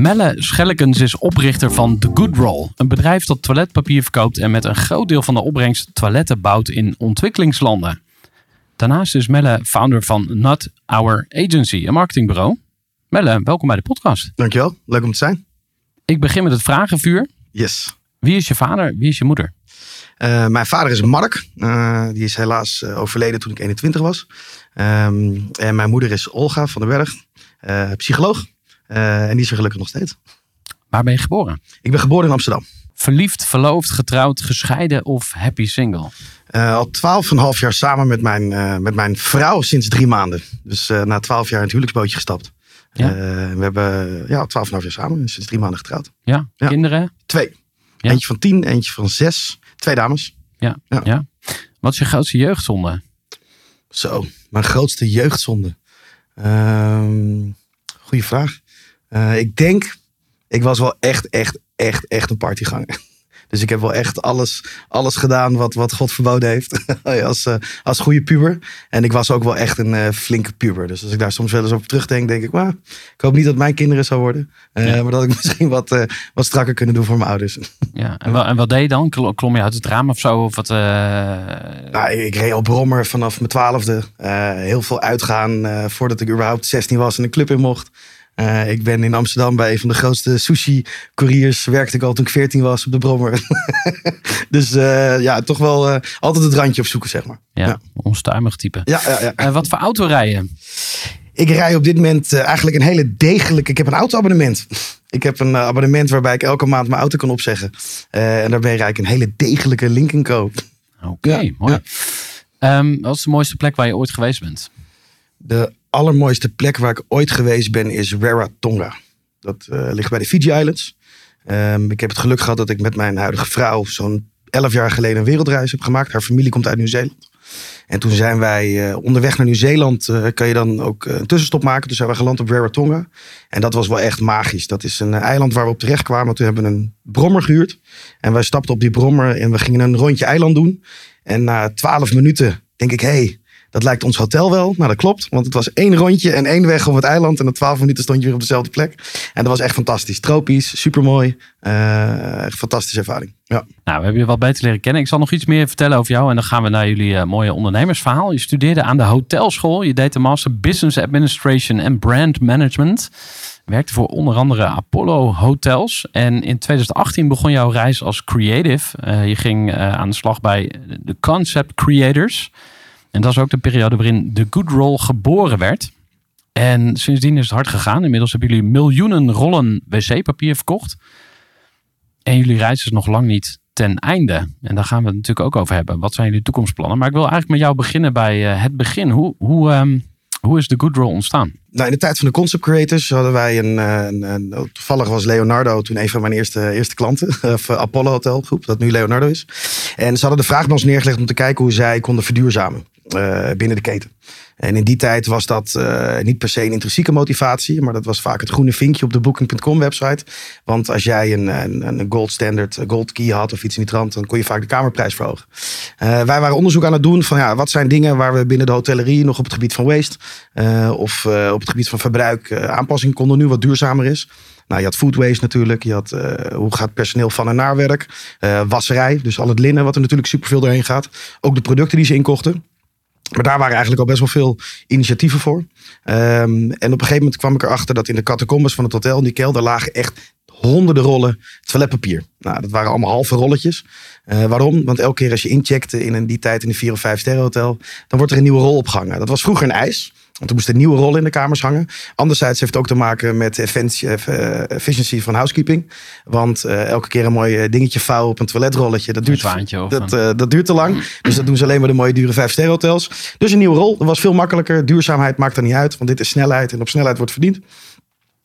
Melle Schellekens is oprichter van The Good Roll. Een bedrijf dat toiletpapier verkoopt en met een groot deel van de opbrengst toiletten bouwt in ontwikkelingslanden. Daarnaast is Melle founder van Not Our Agency, een marketingbureau. Melle, welkom bij de podcast. Dankjewel, leuk om te zijn. Ik begin met het vragenvuur. Yes. Wie is je vader? Wie is je moeder? Uh, mijn vader is Mark. Uh, die is helaas uh, overleden toen ik 21 was. Um, en mijn moeder is Olga van den Berg, psycholoog. En die is er gelukkig nog steeds. Waar ben je geboren? Ik ben geboren in Amsterdam. Verliefd, verloofd, getrouwd, gescheiden of happy single? al twaalf en een half jaar samen met mijn, met mijn vrouw sinds drie maanden. Dus na twaalf jaar in het huwelijksbootje gestapt. Ja? we hebben ja, twaalf en een half jaar samen, sinds drie maanden getrouwd. Ja, ja. kinderen? Twee. Ja. Eentje van tien, eentje van zes. Twee dames. Ja, ja. Wat is je grootste jeugdzonde? Zo, mijn grootste jeugdzonde. Uh, goeie vraag. Uh, ik denk, ik was wel echt, echt, echt, echt een partyganger. Dus ik heb wel echt alles, alles gedaan wat, wat God verboden heeft. als, uh, als goede puber. En ik was ook wel echt een uh, flinke puber. Dus als ik daar soms wel eens op terugdenk, denk ik, ik hoop niet dat mijn kinderen zo worden. Uh, ja. Maar dat ik misschien wat, wat strakker kunnen doen voor mijn ouders. ja, en, wat, en wat deed je dan? Klom je uit het raam of zo? Of wat, nou, ik reed op brommer vanaf mijn twaalfde. heel veel uitgaan voordat ik überhaupt 16 was en een club in mocht. Uh, ik ben in Amsterdam bij een van de grootste sushi-couriers. Werkte ik al toen ik 14 was op de Brommer. dus uh, ja, toch wel uh, altijd het randje opzoeken, zeg maar. Ja, ja. onstuimig type. Ja, ja, ja. wat voor auto rij je? Ik rij op dit moment eigenlijk een hele degelijke... Ik heb een auto-abonnement. Ik heb een abonnement waarbij ik elke maand mijn auto kan opzeggen. en daarbij rijd ik een hele degelijke Lincoln Co. Oké, okay, mooi. Um, wat is de mooiste plek waar je ooit geweest bent? De allermooiste plek waar ik ooit geweest ben is Rarotonga. Dat uh, ligt bij de Fiji Islands. Um, ik heb het geluk gehad dat ik met mijn huidige vrouw zo'n elf jaar geleden een wereldreis heb gemaakt. Haar familie komt uit Nieuw-Zeeland. En toen zijn wij uh, onderweg naar Nieuw-Zeeland. Uh, kan je dan ook een tussenstop maken. Toen zijn we geland op Rarotonga. En dat was wel echt magisch. Dat is een eiland waar we op terecht kwamen. Toen hebben we een brommer gehuurd. En wij stapten op die brommer en we gingen een rondje eiland doen. En na twaalf minuten denk ik, hé, hey, dat lijkt ons hotel wel. Nou, dat klopt. Want het was één rondje en één weg op het eiland. En na twaalf minuten stond je weer op dezelfde plek. En dat was echt fantastisch. Tropisch, supermooi. Uh, echt fantastische ervaring. Ja. Nou, we hebben je wat beter leren kennen. Ik zal nog iets meer vertellen over jou. En dan gaan we naar jullie uh, mooie ondernemersverhaal. Je studeerde aan de hotelschool. Je deed de master Business Administration en Brand Management. Werkte voor onder andere Apollo Hotels. En in 2018 begon jouw reis als creative. Uh, je ging aan de slag bij de Concept Creators. En dat is ook de periode waarin de Good Roll geboren werd. En sindsdien is het hard gegaan. Inmiddels hebben jullie miljoenen rollen wc-papier verkocht. En jullie reis is nog lang niet ten einde. En daar gaan we het natuurlijk ook over hebben. Wat zijn jullie toekomstplannen? Maar ik wil eigenlijk met jou beginnen bij uh, het begin. Hoe, hoe, um, hoe is de Good Roll ontstaan? Nou, in de tijd van de concept creators hadden wij een, een, een, toevallig was Leonardo toen een van mijn eerste, eerste klanten, of Apollo Hotel groep, dat nu Leonardo is. En ze hadden de vraag bij ons neergelegd om te kijken hoe zij konden verduurzamen. Eh, binnen de keten. En in die tijd was dat eh, niet per se een intrinsieke motivatie, maar dat was vaak het groene vinkje op de Booking.com website. Want als jij een, een, een gold standard, een gold key had of iets in die trant, dan kon je vaak de kamerprijs verhogen. Eh, wij waren onderzoek aan het doen van ja, wat zijn dingen waar we binnen de hotellerie nog op het gebied van waste eh, of eh, op het gebied van verbruik eh, aanpassingen konden nu wat duurzamer is. Nou, je had food waste natuurlijk. Je had eh, hoe gaat personeel van en naar werk. Eh, wasserij, dus al het linnen wat er natuurlijk superveel doorheen gaat. Ook de producten die ze inkochten. Maar daar waren eigenlijk al best wel veel initiatieven voor. Ehm, en op een gegeven moment kwam ik erachter dat in de catacombes van het hotel, in die kelder, lagen echt honderden rollen toiletpapier. Nou, dat waren allemaal halve rolletjes. Eh, waarom? Want elke keer als je incheckte in een, die tijd in een 4 of 5 sterren hotel, dan wordt er een nieuwe rol opgehangen. Dat was vroeger een ijs. Want er moesten nieuwe rollen in de kamers hangen. Anderzijds heeft het ook te maken met efficiency eh, efficiency van housekeeping. Want eh, elke keer een mooi dingetje vouwen op een toiletrolletje. Dat duurt, dat, een- dat duurt te lang. Dus dat doen ze alleen maar de mooie dure 5 sterren hotels. Dus een nieuwe rol. Dat was veel makkelijker. Duurzaamheid maakt er niet uit. Want dit is snelheid. En op snelheid wordt verdiend.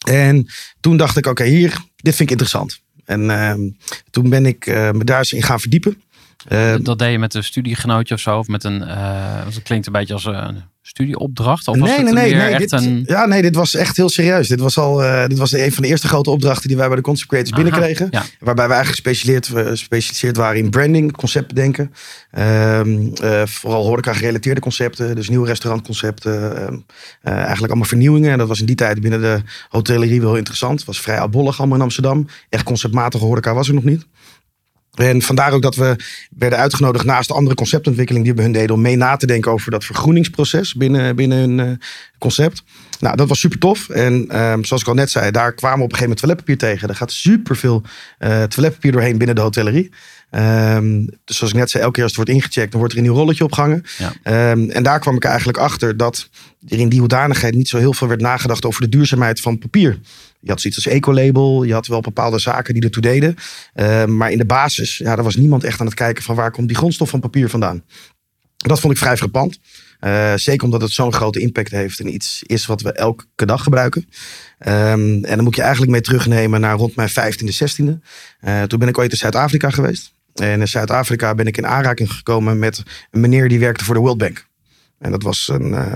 En toen dacht ik, oké, hier, dit vind ik interessant. En ehm, toen ben ik eh, me daar eens in gaan verdiepen. Eh, dat deed je met een studiegenootje of zo? Of met een, eh, want het klinkt een beetje als een studieopdracht? Of was het meer echt dit, een... Ja, nee, dit was echt heel serieus. Dit was al eh, dit was een van de eerste grote opdrachten die wij bij de Concept Creators Aha, binnenkregen. Ja. Waarbij we eigenlijk gespecialiseerd, eh, gespecialiseerd waren in branding, conceptbedenken. Ehm eh, vooral horeca gerelateerde concepten. Dus nieuwe restaurantconcepten. ehm, eh, eigenlijk allemaal vernieuwingen. En dat was in die tijd binnen de hotellerie wel interessant. Het was vrij oudbollig allemaal in Amsterdam. Echt conceptmatige horeca was er nog niet. En vandaar ook dat we werden uitgenodigd naast de andere conceptontwikkeling die we hun deden. Om mee na te denken over dat vergroeningsproces binnen, binnen hun eh, concept. Nou, dat was super tof. En ehm, zoals ik al net zei, daar kwamen we op een gegeven moment toiletpapier tegen. Er gaat super veel toiletpapier doorheen binnen de hotellerie. Ehm, dus zoals ik net zei, elke keer als het wordt ingecheckt, dan wordt er een nieuw rolletje opgehangen. Ja. Ehm, en daar kwam ik eigenlijk achter dat er in die hoedanigheid niet zo heel veel werd nagedacht over de duurzaamheid van papier. Je had zoiets als ecolabel, je had wel bepaalde zaken die ertoe deden. Ehm, maar in de basis, ja, daar was niemand echt aan het kijken van waar komt die grondstof van papier vandaan. Dat vond ik vrij frappant. Eh, zeker omdat het zo'n grote impact heeft en iets is wat we elke dag gebruiken. Ehm, en dan moet je eigenlijk mee terugnemen naar rond mijn 15e, 16e. Eh, toen ben ik ooit in Zuid-Afrika geweest. En in Zuid-Afrika ben ik in aanraking gekomen met een meneer die werkte voor de World Bank. En dat was een, eh,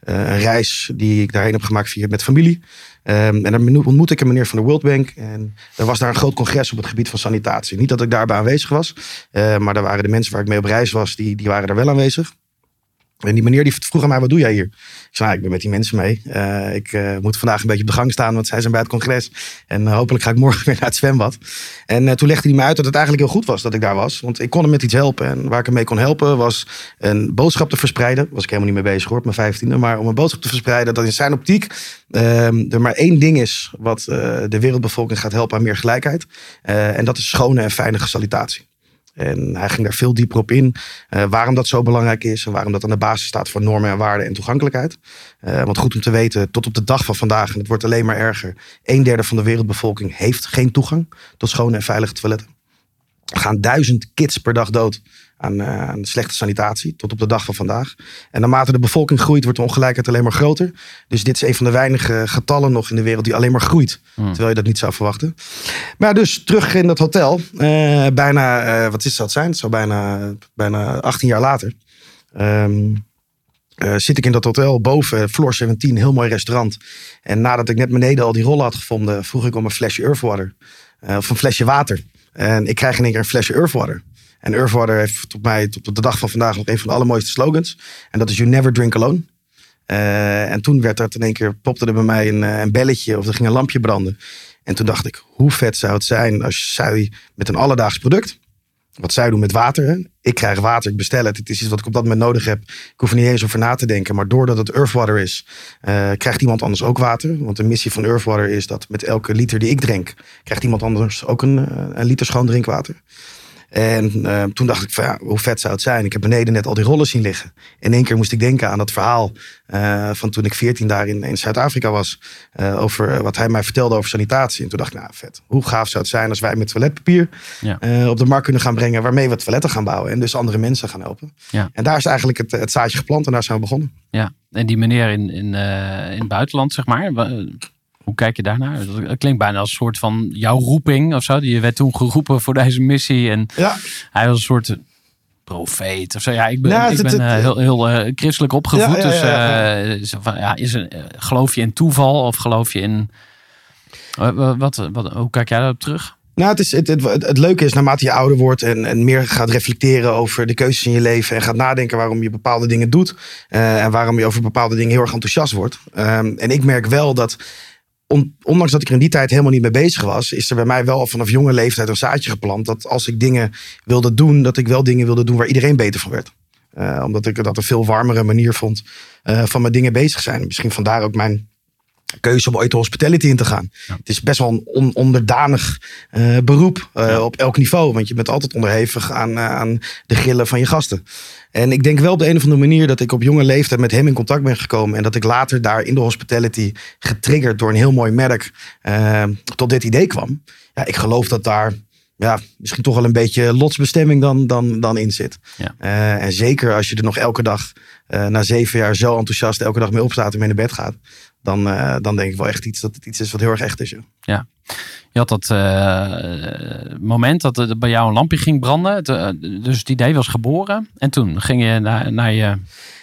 eh, een reis die ik daarheen heb gemaakt via met familie. Ehm, en dan ontmoette ik een meneer van de World Bank. En er was daar een groot congres op het gebied van sanitatie. Niet dat ik daarbij aanwezig was. eh, maar daar waren de mensen waar ik mee op reis was, die, die waren daar wel aanwezig. En die meneer die vroeg aan mij, wat doe jij hier? Ik zei, ik ben met die mensen mee. Eh, ik eh, moet vandaag een beetje op de gang staan, want zij zijn bij het congres. En eh, hopelijk ga ik morgen weer naar het zwembad. En toen legde hij me uit dat het eigenlijk heel goed was dat ik daar was. Want ik kon hem met iets helpen. En waar ik hem mee kon helpen was een boodschap te verspreiden. Was ik helemaal niet mee bezig hoor, op mijn vijftiende. Maar om een boodschap te verspreiden dat in zijn optiek ehm, er maar één ding is... wat de wereldbevolking gaat helpen aan meer gelijkheid. En dat is schone en fijne sanitatie. En hij ging daar veel dieper op in. eh, waarom dat zo belangrijk is. En waarom dat aan de basis staat van normen en waarden en toegankelijkheid. Eh, want goed om te weten, tot op de dag van vandaag, en het wordt alleen maar erger. Een derde van de wereldbevolking heeft geen toegang tot schone en veilige toiletten. Er gaan duizend kids per dag dood aan, eh, aan slechte sanitatie. Tot op de dag van vandaag. En naarmate de bevolking groeit, wordt de ongelijkheid alleen maar groter. Dus dit is een van de weinige getallen nog in de wereld die alleen maar groeit. Terwijl je dat niet zou verwachten. Maar dus terug in dat hotel. eh, bijna, eh, wat is dat zijn? Zou bijna, bijna 18 jaar later. Ehm, eh, zit ik in dat hotel boven, Floor 17, heel mooi restaurant. En nadat ik net beneden al die rollen had gevonden, vroeg ik om een flesje Earthwater. Eh, of een flesje water. En ik krijg in één keer een flesje Earthwater. En Earthwater heeft tot mij tot op de dag van vandaag nog een van de allermooiste slogans. En dat is You Never Drink Alone. Eh, en toen werd dat in één keer, popte er bij mij een, eh, een belletje of er ging een lampje branden. En toen dacht ik, hoe vet zou het zijn als zij met een alledaags product, wat zij doen met water. Ik krijg water, ik bestel het. Het is iets wat ik op dat moment nodig heb. Ik hoef er niet eens over na te denken. Maar doordat het Earthwater is, eh, krijgt iemand anders ook water. Want de missie van Earthwater is dat met elke liter die ik drink, krijgt iemand anders ook een, eh, een liter schoon drinkwater. En eh, toen dacht ik van ja, hoe vet zou het zijn. Ik heb beneden net al die rollen zien liggen. In één keer moest ik denken aan dat verhaal eh, van toen ik 14 daar in, in Zuid-Afrika was. eh, over wat hij mij vertelde over sanitatie. En toen dacht ik, nou vet. Hoe gaaf zou het zijn als wij met toiletpapier Ja. op de markt kunnen gaan brengen. Waarmee we toiletten gaan bouwen. En dus andere mensen gaan helpen. Ja. En daar is eigenlijk het, het zaadje geplant en daar zijn we begonnen. Ja, en die meneer in, in, in het buitenland, zeg maar. Hoe kijk je daarnaar? Dat klinkt bijna als een soort van jouw roeping of zo. Je werd toen geroepen voor deze missie. En Ja, hij was een soort profeet of zo. Ja, ik ben, Nou, ik het- ben het- eh, heel, heel eh, christelijk opgevoed. Ja, ja, dus eh, van, is eh, geloof je in toeval of geloof je in... Wat, wat, hoe kijk jij daarop terug? Nou, het, is, het, het, leuke is naarmate je ouder wordt en, en meer gaat reflecteren over de keuzes in je leven. En gaat nadenken waarom je bepaalde dingen doet. en waarom je over bepaalde dingen heel erg enthousiast wordt. Ehm, en ik merk wel dat, ondanks dat ik er in die tijd helemaal niet mee bezig was, is er bij mij wel al vanaf jonge leeftijd een zaadje geplant. Dat als ik dingen wilde doen, dat ik wel dingen wilde doen waar iedereen beter van werd. Eh, omdat ik dat een veel warmere manier vond eh, van met dingen bezig zijn. Misschien vandaar ook mijn keuze om ooit de hospitality in te gaan. Het is best wel een on- onderdanig eh, beroep op elk niveau. Want je bent altijd onderhevig aan, aan de grillen van je gasten. En ik denk wel op de een of andere manier dat ik op jonge leeftijd met hem in contact ben gekomen. En dat ik later daar in de hospitality getriggerd door een heel mooi merk eh, tot dit idee kwam. Ja, ik geloof dat daar ja, misschien toch wel een beetje lotsbestemming dan, dan, dan in zit. Ja. Eh, en zeker als je er nog elke dag eh, na zeven jaar zo enthousiast elke dag mee opstaat en mee naar bed gaat. Dan, dan denk ik wel echt iets dat het iets is wat heel erg echt is. joh. Je had dat eh, moment dat er bij jou een lampje ging branden. Het, eh, dus het idee was geboren. En toen ging je naar, naar je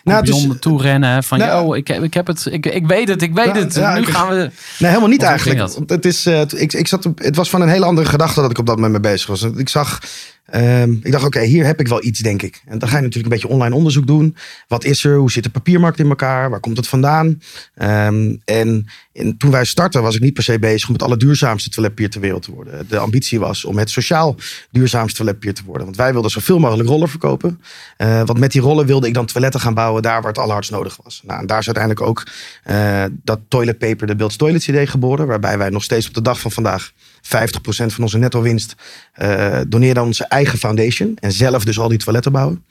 Nou, toe rennen. Van, Nou- yo, ik, heb- ik heb het. Ik, ik weet het, ik weet Ja, het. ja, nu ik- gaan we... Nee, helemaal niet eigenlijk. Het, is, eh, ik, ik zat, het was van een hele andere gedachte dat ik op dat moment mee bezig was. Ik zag, ehm, ik dacht, oké, hier heb ik wel iets, denk ik. En dan ga je natuurlijk een beetje online onderzoek doen. Wat is er? Hoe zit de papiermarkt in elkaar? Waar komt het vandaan? Ehm, en, en toen wij startten was ik niet per se bezig om het allerduurzaamste toiletpapier ter wereld te worden. De ambitie was om het sociaal duurzaamste toiletpapier te worden. Want wij wilden zoveel mogelijk rollen verkopen. Eh, want met die rollen wilde ik dan toiletten gaan bouwen daar waar het allerhardst nodig was. Nou, en daar is uiteindelijk ook eh, dat toilet paper, de Build Toilets idee geboren. Waarbij wij nog steeds op de dag van vandaag 50% van onze netto winst eh doneren aan onze eigen foundation. En zelf dus al die toiletten bouwen.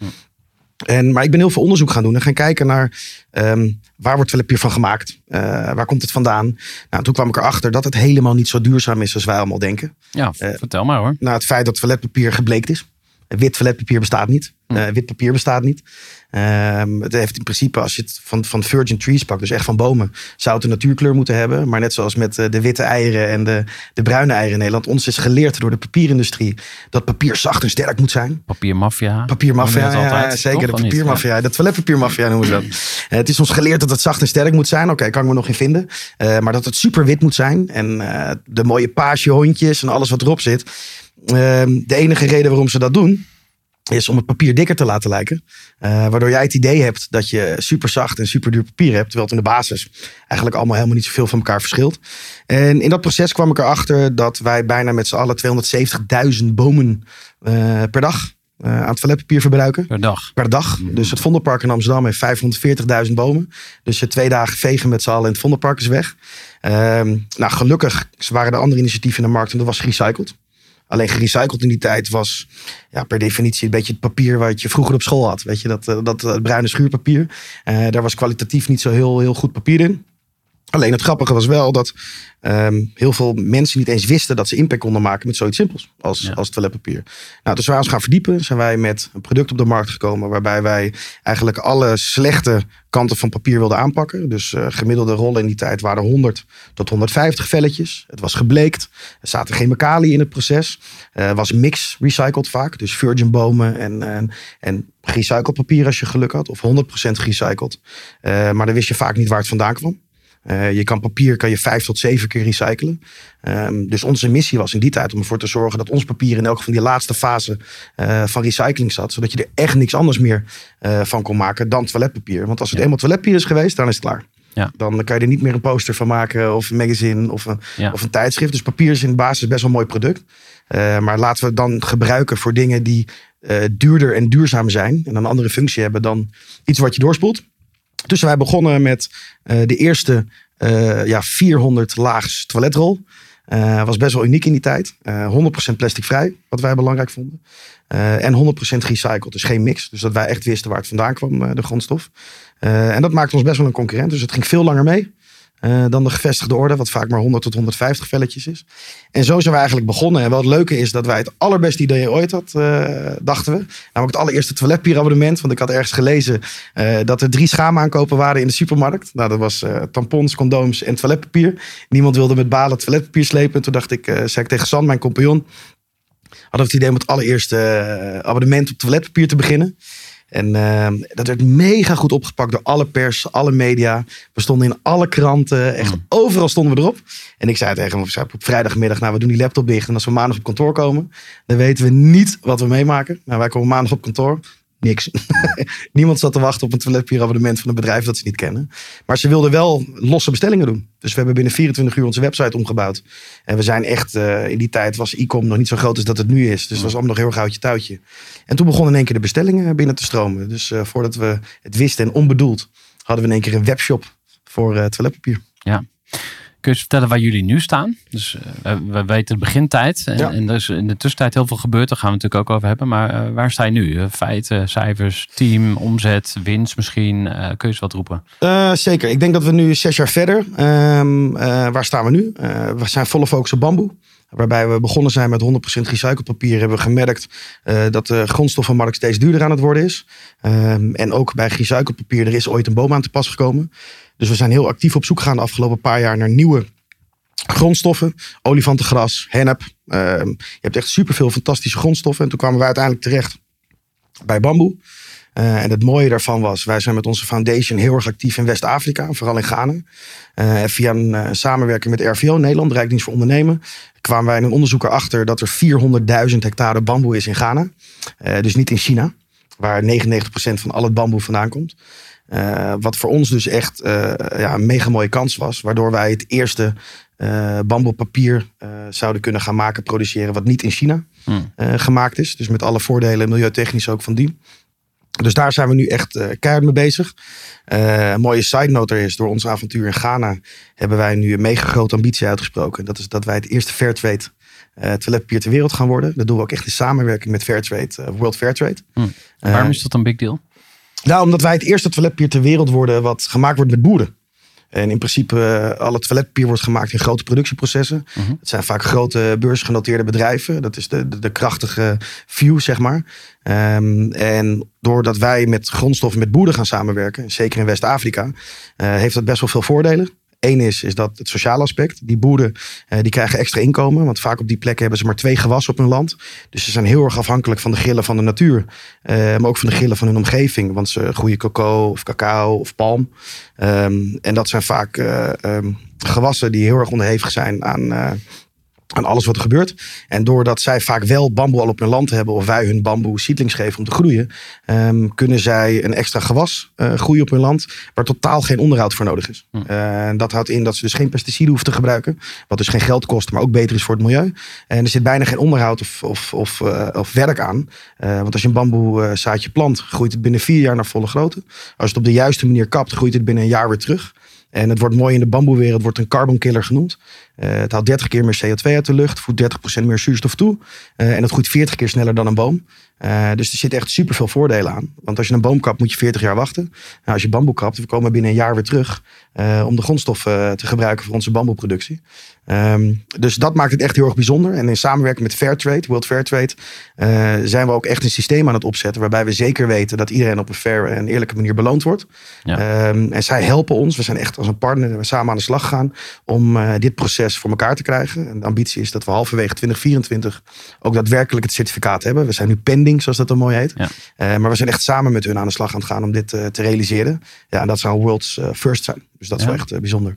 En, maar ik ben heel veel onderzoek gaan doen en gaan kijken naar ehm, waar wordt toiletpapier van gemaakt? Eh, waar komt het vandaan? Nou, toen kwam ik erachter dat het helemaal niet zo duurzaam is als wij allemaal denken. Ja, Eh, vertel maar hoor. Nou, het feit dat toiletpapier gebleekt is. Wit toiletpapier bestaat niet. Hm. Eh, wit papier bestaat niet. Ehm, het heeft in principe, als je het van, van virgin trees pakt, dus echt van bomen, zou het een natuurkleur moeten hebben. Maar net zoals met eh, de witte eieren en de, de bruine eieren in Nederland, ons is geleerd door de papierindustrie dat papier zacht en sterk moet zijn. Papiermafia. Papiermafia, ja, altijd, zeker. toch? De papiermafia, de toiletpapiermafia noemen we dat. Eh, het is ons geleerd dat het zacht en sterk moet zijn. Oké, kan ik me nog in vinden. Maar dat het super wit moet zijn. En de mooie paasjehondjes en alles wat erop zit. Ehm, de enige reden waarom ze dat doen, is om het papier dikker te laten lijken. Eh, waardoor jij het idee hebt dat je super zacht en super duur papier hebt. Terwijl het in de basis eigenlijk allemaal helemaal niet zoveel van elkaar verschilt. En in dat proces kwam ik erachter dat wij bijna met z'n allen 270.000 bomen eh, per dag eh, aan toiletpapier verbruiken Per dag. per dag. Dus het Vondelpark in Amsterdam heeft 540.000 bomen. Dus je twee dagen vegen met z'n allen in het Vondelpark is weg. Ehm, nou, gelukkig waren er andere initiatieven in de markt en dat was gerecycled. Alleen gerecycled in die tijd was ja, per definitie een beetje het papier wat je vroeger op school had. Weet je, dat, eh, dat eh, bruine schuurpapier. Eh, daar was kwalitatief niet zo heel, heel goed papier in. Alleen het grappige was wel dat ehm, heel veel mensen niet eens wisten dat ze impact konden maken met zoiets simpels als, Ja. als toiletpapier. Nou, dus wij ons gaan verdiepen, zijn wij met een product op de markt gekomen waarbij wij eigenlijk alle slechte kanten van papier wilden aanpakken. Dus eh, gemiddelde rollen in die tijd waren 100 tot 150 velletjes. Het was gebleekt. Er zaten chemicaliën in het proces. Eh was mix recycled vaak. Dus virgin bomen en, en, en gerecycled papier als je geluk had. Of 100% gerecycled. Eh, maar dan wist je vaak niet waar het vandaan kwam. Eh, je kan papier kan je vijf tot zeven keer recyclen. Ehm, dus onze missie was in die tijd om ervoor te zorgen dat ons papier in elk van die laatste fase eh, van recycling zat. Zodat je er echt niks anders meer eh, van kon maken dan toiletpapier. Want als het Ja. eenmaal toiletpapier is geweest, dan is het klaar. Ja. Dan kan je er niet meer een poster van maken of een magazine of een, Ja. of een tijdschrift. Dus papier is in de basis best wel een mooi product. Maar laten we het dan gebruiken voor dingen die duurder en duurzaam zijn. En een andere functie hebben dan iets wat je doorspoelt. Dus wij begonnen met eh, de eerste eh, ja, 400 laags toiletrol. Eh was best wel uniek in die tijd. Eh 100% plasticvrij, wat wij belangrijk vonden. En 100% gerecycled, dus geen mix. Dus dat wij echt wisten waar het vandaan kwam, de grondstof. En dat maakte ons best wel een concurrent. Dus het ging veel langer mee eh, dan de gevestigde orde, wat vaak maar 100 tot 150 velletjes is. En zo zijn we eigenlijk begonnen. En wat het leuke is dat wij het allerbeste idee ooit had, eh, dachten we. Namelijk het allereerste toiletpapierabonnement. Want ik had ergens gelezen eh, dat er drie schaamaankopen waren in de supermarkt. Nou, dat was tampons, condooms en toiletpapier. Niemand wilde met balen toiletpapier slepen. En toen dacht ik, zei ik tegen San, mijn compagnon. hadden we het idee om het allereerste abonnement op toiletpapier te beginnen. En uh, dat werd mega goed opgepakt door alle pers, alle media. We stonden in alle kranten, echt Mm. overal stonden we erop. En ik zei tegen hem op op vrijdagmiddag, nou we doen die laptop dicht. En als we maandag op kantoor komen, dan weten we niet wat we meemaken. Nou wij komen maandag op kantoor, niks. Niemand zat te wachten op een toiletpapierabonnement van een bedrijf dat ze niet kennen. Maar ze wilden wel losse bestellingen doen. Dus we hebben binnen 24 uur onze website omgebouwd. En we zijn echt, eh, in die tijd was e-com nog niet zo groot als dat het nu is. Dus het was allemaal nog heel erg houtje touwtje. En toen begonnen in één keer de bestellingen binnen te stromen. Dus eh, voordat we het wisten en onbedoeld, hadden we in één keer een webshop voor eh, toiletpapier. Kun je eens vertellen waar jullie nu staan? Dus eh, we weten de begintijd. En, Ja. en er is in de tussentijd heel veel gebeurd. Daar gaan we het natuurlijk ook over hebben. Maar eh, waar sta je nu? Eh, feiten, cijfers, team, omzet, winst misschien. Eh, kun je eens wat roepen? Eh, zeker. Ik denk dat we nu zes jaar verder. eh, waar staan we nu? Eh, we zijn volle focus op bamboe. Waarbij we begonnen zijn met 100% gerecycled papier. Hebben we gemerkt eh, dat de grondstoffenmarkt steeds duurder aan het worden is. Ehm, en ook bij gerecycled papier, er is ooit een boom aan te pas gekomen. Dus we zijn heel actief op zoek gegaan de afgelopen paar jaar naar nieuwe grondstoffen. Olifantengras, hennep. Ehm, je hebt echt superveel fantastische grondstoffen. En toen kwamen wij uiteindelijk terecht bij bamboe. Eh, en het mooie daarvan was, wij zijn met onze foundation heel erg actief in West-Afrika, vooral in Ghana. Eh, en via een eh, samenwerking met RVO Nederland, de Rijksdienst voor Ondernemen, kwamen wij in een onderzoek erachter dat er 400.000 hectare bamboe is in Ghana. Dus niet in China, waar 99% van al het bamboe vandaan komt. Eh, wat voor ons dus echt eh, ja, een mega mooie kans was, waardoor wij het eerste eh bamboepapier zouden kunnen gaan maken, produceren, wat niet in China Hmm. gemaakt is. Dus met alle voordelen, milieutechnisch ook van die. Dus daar zijn we nu echt keihard mee bezig. Een mooie side note er is, door ons avontuur in Ghana hebben wij nu een mega grote ambitie uitgesproken. Dat is dat wij het eerste Fairtrade toiletpapier ter wereld gaan worden. Dat doen we ook echt in samenwerking met Fairtrade, World Fairtrade. Hmm. Waarom is dat een big deal? Nou, omdat wij het eerste toiletpapier ter wereld worden wat gemaakt wordt met boeren. En in principe, uh, alle toiletpapier wordt gemaakt in grote productieprocessen. Mhm. Het zijn vaak grote beursgenoteerde bedrijven. Dat is de, de, de krachtige view, zeg maar. Um, en doordat wij met grondstoffen met boeren gaan samenwerken, zeker in West-Afrika, uh, heeft dat best wel veel voordelen. Eén is, is dat het sociale aspect. Die boeren uh, die krijgen extra inkomen. Want vaak op die plekken hebben ze maar twee gewassen op hun land. Dus ze zijn heel erg afhankelijk van de grillen van de natuur. Uh, maar ook van de grillen van hun omgeving. Want ze groeien coco of cacao of palm. Um, en dat zijn vaak uh, um, gewassen die heel erg onderhevig zijn aan, aan alles wat er gebeurt. En doordat zij vaak wel bamboe al op hun land hebben, of wij hun bamboe seedlings geven om te groeien, um, kunnen zij een extra gewas uh, groeien op hun land, waar totaal geen onderhoud voor nodig is. Hm. Uh, dat houdt in dat ze dus geen pesticiden hoeven te gebruiken, wat dus geen geld kost, maar ook beter is voor het milieu. En er zit bijna geen onderhoud of, of, of, uh, of werk aan. Uh, want als je een bamboe zaadje plant, groeit het binnen vier jaar naar volle grootte. Als je het op de juiste manier kapt, groeit het binnen een jaar weer terug. En het wordt mooi in de bamboewereld, wordt een carbon killer genoemd. Uh, het haalt 30 keer meer CO2 uit de lucht, voegt 30% meer zuurstof toe. Uh, en het groeit 40 keer sneller dan een boom. Uh, dus er zitten echt super veel voordelen aan. Want als je een boom kapt, moet je 40 jaar wachten. Nou, als je bamboe kapt, we komen binnen een jaar weer terug om de grondstoffen te gebruiken voor onze bamboeproductie. Um, dus dat maakt het echt heel erg bijzonder. En in samenwerking met Fairtrade, World Fairtrade, uh, zijn we ook echt een systeem aan het opzetten waarbij we zeker weten dat iedereen op een fair en eerlijke manier beloond wordt. Ja. Um, en zij helpen ons. We zijn echt als een partner samen aan de slag gegaan om uh, dit proces voor elkaar te krijgen. En de ambitie is dat we halverwege 2024 ook daadwerkelijk het certificaat hebben. We zijn nu pending, zoals dat dan mooi heet. Ja. Uh, maar we zijn echt samen met hun aan de slag aan het gaan om dit te realiseren. Ja, en dat zou world's first zijn. Dus dat is Ja. wel echt bijzonder.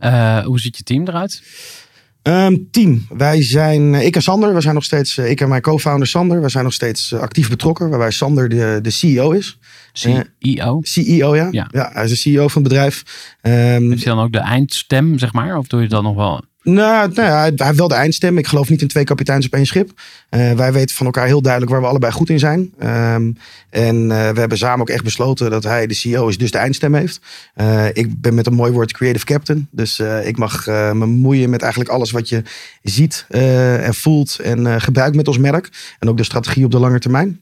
Uh, hoe ziet je team eruit? Ehm, team. Wij zijn, eh, ik en Sander, we zijn nog steeds, eh, ik en mijn co-founder Sander, we zijn nog steeds eh, actief betrokken. Waarbij Sander de, de CEO is. CEO. CEO, ja. Ja. ja. hij is de CEO van het bedrijf. Ehm, Heeft hij dan ook de eindstem, zeg maar? Of doe je dat nog wel? Nou, nou hij heeft wel de eindstem. Ik geloof niet in twee kapiteins op één schip. Eh, wij weten van elkaar heel duidelijk waar we allebei goed in zijn. Ehm, en eh, we hebben samen ook echt besloten dat hij de CEO is, dus de eindstem heeft. Eh, ik ben met een mooi woord creative captain. Dus ik mag me moeien met eigenlijk alles wat je ziet en voelt en gebruikt met ons merk. En ook de strategie op de lange termijn.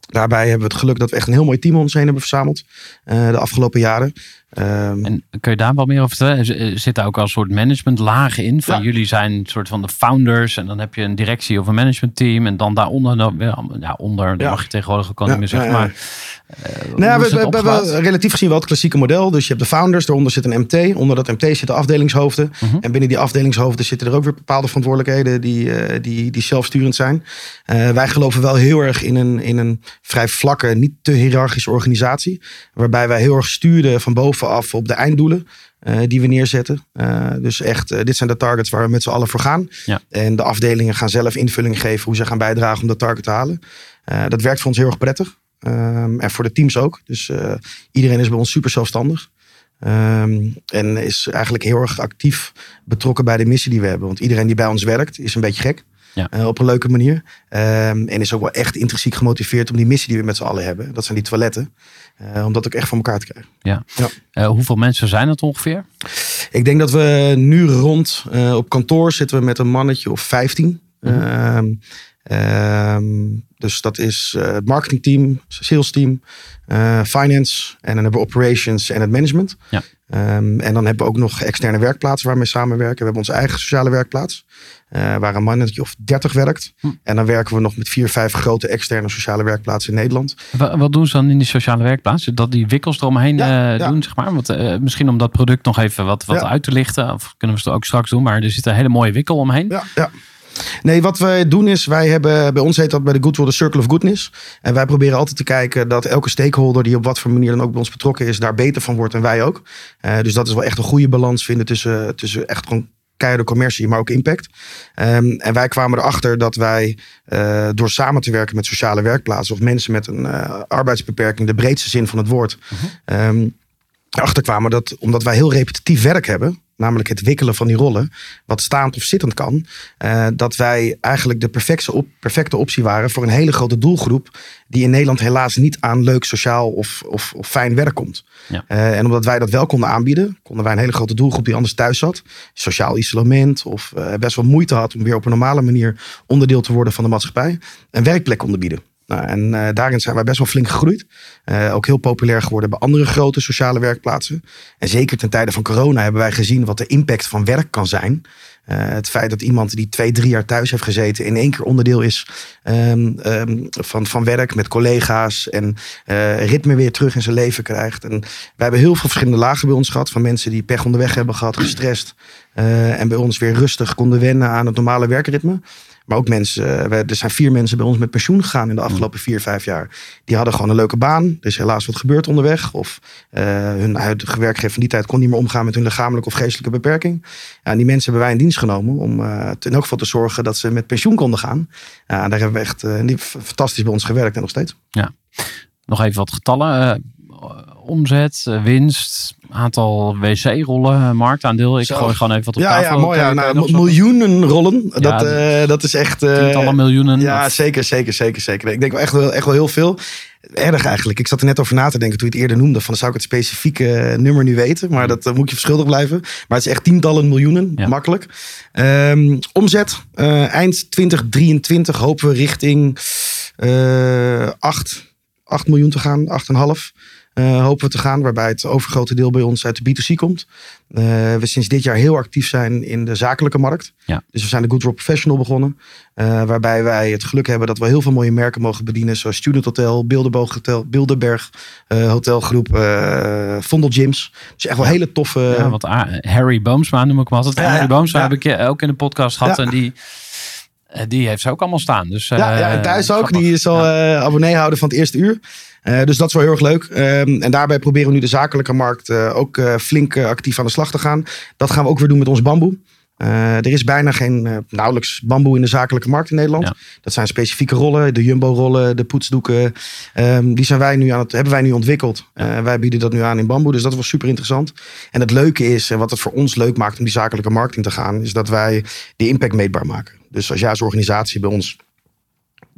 Daarbij hebben we het geluk dat we echt een heel mooi team om ons heen hebben verzameld de afgelopen jaren. Ehm, En kun je daar wat meer over vertellen? Zit daar ook al een soort managementlagen in? Van Ja. jullie zijn een soort van de founders. En dan heb je een directie of een managementteam. En dan daaronder, ja, onder, dat mag je tegenwoordig ook niet meer zeggen. ja. Maar Nou, is we, het we, we hebben relatief gezien wel het klassieke model. Dus je hebt de founders, daaronder zit een MT. Onder dat MT zitten afdelingshoofden. Mhm. En binnen die afdelingshoofden zitten er ook weer bepaalde verantwoordelijkheden die, eh, die, die zelfsturend zijn. Eh, wij geloven wel heel erg in een, in een vrij vlakke, niet te hiërarchische organisatie. Waarbij wij heel erg sturen van bovenaf op de einddoelen. eh, die we neerzetten. Eh, dus echt, eh, dit zijn de targets waar we met z'n allen voor gaan. Ja. En de afdelingen gaan zelf invulling geven hoe ze gaan bijdragen om dat target te halen. Dat werkt voor ons heel erg prettig. Ehm, en voor de teams ook. Dus iedereen is bij ons super zelfstandig. Ehm, en is eigenlijk heel erg actief betrokken bij de missie die we hebben. Want iedereen die bij ons werkt is een beetje gek. Ja. Eh, op een leuke manier. Ehm, en is ook wel echt intrinsiek gemotiveerd om die missie die we met z'n allen hebben. Dat zijn die toiletten. eh, om dat ook echt voor elkaar te krijgen. Eh, hoeveel mensen zijn het ongeveer? Ik denk dat we nu rond op kantoor zitten we met een mannetje of 15. Mhm. Ehm, ehm, dus dat is het marketingteam, sales team, finance en dan hebben we operations en het management. Ja. Ehm, en dan hebben we ook nog externe werkplaatsen waar we mee samenwerken. We hebben onze eigen sociale werkplaats. eh, waar een mannetje of 30 werkt. Hm. En dan werken we nog met vier, vijf grote externe sociale werkplaatsen in Nederland. Wa- Wat doen ze dan in die sociale werkplaats? Dat die wikkels eromheen Ja, eh, ja. doen, zeg maar? Want, eh, misschien om dat product nog even wat, wat Ja. uit te lichten. Of kunnen we het ook straks doen. Maar er zit een hele mooie wikkel omheen. Ja, ja. Nee, wat wij doen is, wij hebben, bij ons heet dat bij de Good World de Circle of Goodness. En wij proberen altijd te kijken dat elke stakeholder die op wat voor manier dan ook bij ons betrokken is, daar beter van wordt en wij ook. Eh, dus dat is wel echt een goede balans vinden tussen, tussen echt gewoon keiharde commercie, maar ook impact. Ehm, en wij kwamen erachter dat wij eh, door samen te werken met sociale werkplaatsen of mensen met een eh, arbeidsbeperking, de breedste zin van het woord, ehm, erachter kwamen dat omdat wij heel repetitief werk hebben, namelijk het wikkelen van die rollen, wat staand of zittend kan, eh, dat wij eigenlijk de perfecte, op, perfecte optie waren voor een hele grote doelgroep die in Nederland helaas niet aan leuk sociaal of, of, of fijn werk komt. Ja. Eh, en omdat wij dat wel konden aanbieden, konden wij een hele grote doelgroep die anders thuis zat, sociaal isolement of eh, best wel moeite had om weer op een normale manier onderdeel te worden van de maatschappij, een werkplek konden bieden. Nou, en eh, daarin zijn wij best wel flink gegroeid. Eh, ook heel populair geworden bij andere grote sociale werkplaatsen. En zeker ten tijde van corona hebben wij gezien wat de impact van werk kan zijn. Eh, het feit dat iemand die twee, drie jaar thuis heeft gezeten in één keer onderdeel is ehm, ehm, van, van werk met collega's en ritme weer terug in zijn leven krijgt. En wij hebben heel veel verschillende lagen bij ons gehad van mensen die pech onderweg hebben gehad, gestrest. en bij ons weer rustig konden wennen aan het normale werkritme. Maar ook mensen, eh, er zijn vier mensen bij ons met pensioen gegaan in de afgelopen vier, vijf jaar. Die hadden gewoon een leuke baan. Er is helaas wat gebeurd onderweg. Of eh, hun huidige werkgever van die tijd kon niet meer omgaan met hun lichamelijke of geestelijke beperking. Ja, en die mensen hebben wij in dienst genomen om te- in elk geval te zorgen dat ze met pensioen konden gaan. Ja, daar hebben we echt die- fantastisch bij ons gewerkt en nog steeds. Nog even wat getallen. Omzet, winst, aantal wc-rollen, marktaandeel. Ik Zo. gooi gewoon even wat op Ja, tafel. ja, mooi. Ja, nou, miljoenen rollen. Ja, dat, eh, dat is echt. eh, Tientallen miljoenen. Ja, Of- zeker, zeker, zeker, zeker. Ik denk wel echt wel, echt wel heel veel. Erg eigenlijk. Ik zat er net over na te denken toen je het eerder noemde. Van zou ik het specifieke nummer nu weten. Maar dat eh, moet je verschuldigd blijven. Maar het is echt tientallen miljoenen. Ja. Makkelijk. Ehm, omzet. eind 2023 hopen we richting eh 8, 8 miljoen te gaan. 8,5 eh hopen we te gaan. Waarbij het overgrote deel bij ons uit de B2C komt. Eh, we sinds dit jaar heel actief zijn in de zakelijke markt. Ja. Dus we zijn de Good Rock Professional begonnen. Eh, waarbij wij het geluk hebben dat we heel veel mooie merken mogen bedienen. Zoals Student Hotel, Bilderboog Hotel, Bilderberg Hotelgroep, Vondel Gyms. Dus echt wel hele toffe... Ja, wat Harry Boomsma noem ik. Ja, ja, Harry Boomsma heb ik ook in de podcast gehad. En die, die heeft ze ook allemaal staan. Dus, ja, ja, en eh, thuis ook. grappig. Die is al Ja. eh, abonnee houden van het eerste uur. Eh, dus dat is wel heel erg leuk. Ehm, en daarbij proberen we nu de zakelijke markt eh, ook eh, flink eh, actief aan de slag te gaan. Dat gaan we ook weer doen met ons bamboe. Eh, er is bijna geen, eh, nauwelijks bamboe in de zakelijke markt in Nederland. Ja. Dat zijn specifieke rollen, de jumbo-rollen, de poetsdoeken. Ehm, die zijn wij nu aan het, hebben wij nu ontwikkeld. Eh, wij bieden dat nu aan in bamboe, dus dat was super interessant. En het leuke is, en wat het voor ons leuk maakt om die zakelijke markt in te gaan, is dat wij die impact meetbaar maken. Dus als jij als organisatie bij ons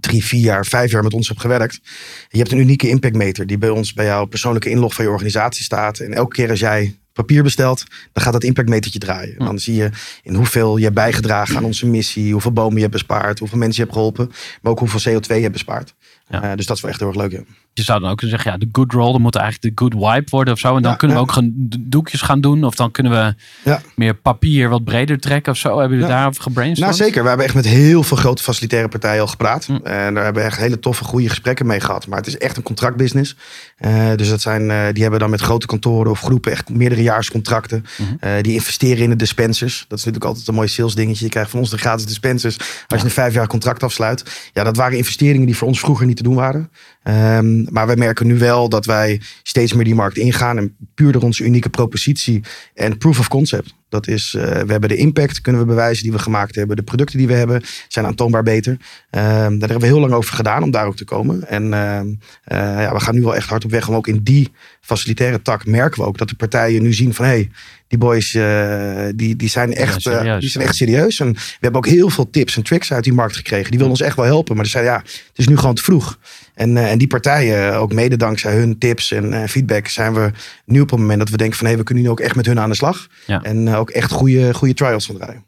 drie, vier jaar, vijf jaar met ons hebt gewerkt. Je hebt een unieke impactmeter die bij ons bij jouw persoonlijke inlog van je organisatie staat. En elke keer als jij papier bestelt, dan gaat dat impactmetertje draaien. En dan zie je in hoeveel je hebt bijgedragen aan onze missie, hoeveel bomen je hebt bespaard, hoeveel mensen je hebt geholpen, maar ook hoeveel CO2 je hebt bespaard. Ja. Eh, dus dat is wel echt heel erg leuk. Ja. Je zou dan ook kunnen zeggen, ja, de good roll, dan moet eigenlijk de good wipe worden of zo. En dan Ja, kunnen we ook gaan doekjes gaan doen. Of dan kunnen we Ja. meer papier wat breder trekken of zo. Hebben jullie daarover gebrainstormd? Nou zeker, we hebben echt met heel veel grote facilitaire partijen al gepraat. Hm. En daar hebben we echt hele toffe, goede gesprekken mee gehad. Maar het is echt een contractbusiness. Eh, dus dat zijn, eh, die hebben dan met grote kantoren of groepen echt meerderejaarscontracten. Mhm. Eh, die investeren in de dispensers. Dat is natuurlijk altijd een mooi sales dingetje. Je krijgt van ons de gratis dispensers als je een vijf jaar contract afsluit. Ja, dat waren investeringen die voor ons vroeger niet te doen waren. Ehm, maar wij merken nu wel dat wij steeds meer die markt ingaan. En puur door onze unieke propositie en proof of concept. Dat is, eh, we hebben de impact, kunnen we bewijzen die we gemaakt hebben. De producten die we hebben zijn aantoonbaar beter. Ehm, daar hebben we heel lang over gedaan om daar ook te komen. En ehm, eh, ja, we gaan nu wel echt hard op weg om ook in die facilitaire tak merken we ook dat de partijen nu zien van hé, hey, die boys eh, die, die, zijn echt, Ja, die zijn echt serieus. En we hebben ook heel veel tips en tricks uit die markt gekregen. Die willen ons echt wel helpen. Maar ze zeiden ja, het is nu gewoon te vroeg. En, eh, en die partijen, ook mede dankzij hun tips en eh, feedback, zijn we nu op het moment dat we denken van hé, we kunnen nu ook echt met hun aan de slag. Ja. En eh, ook echt goede, goede trials van draaien.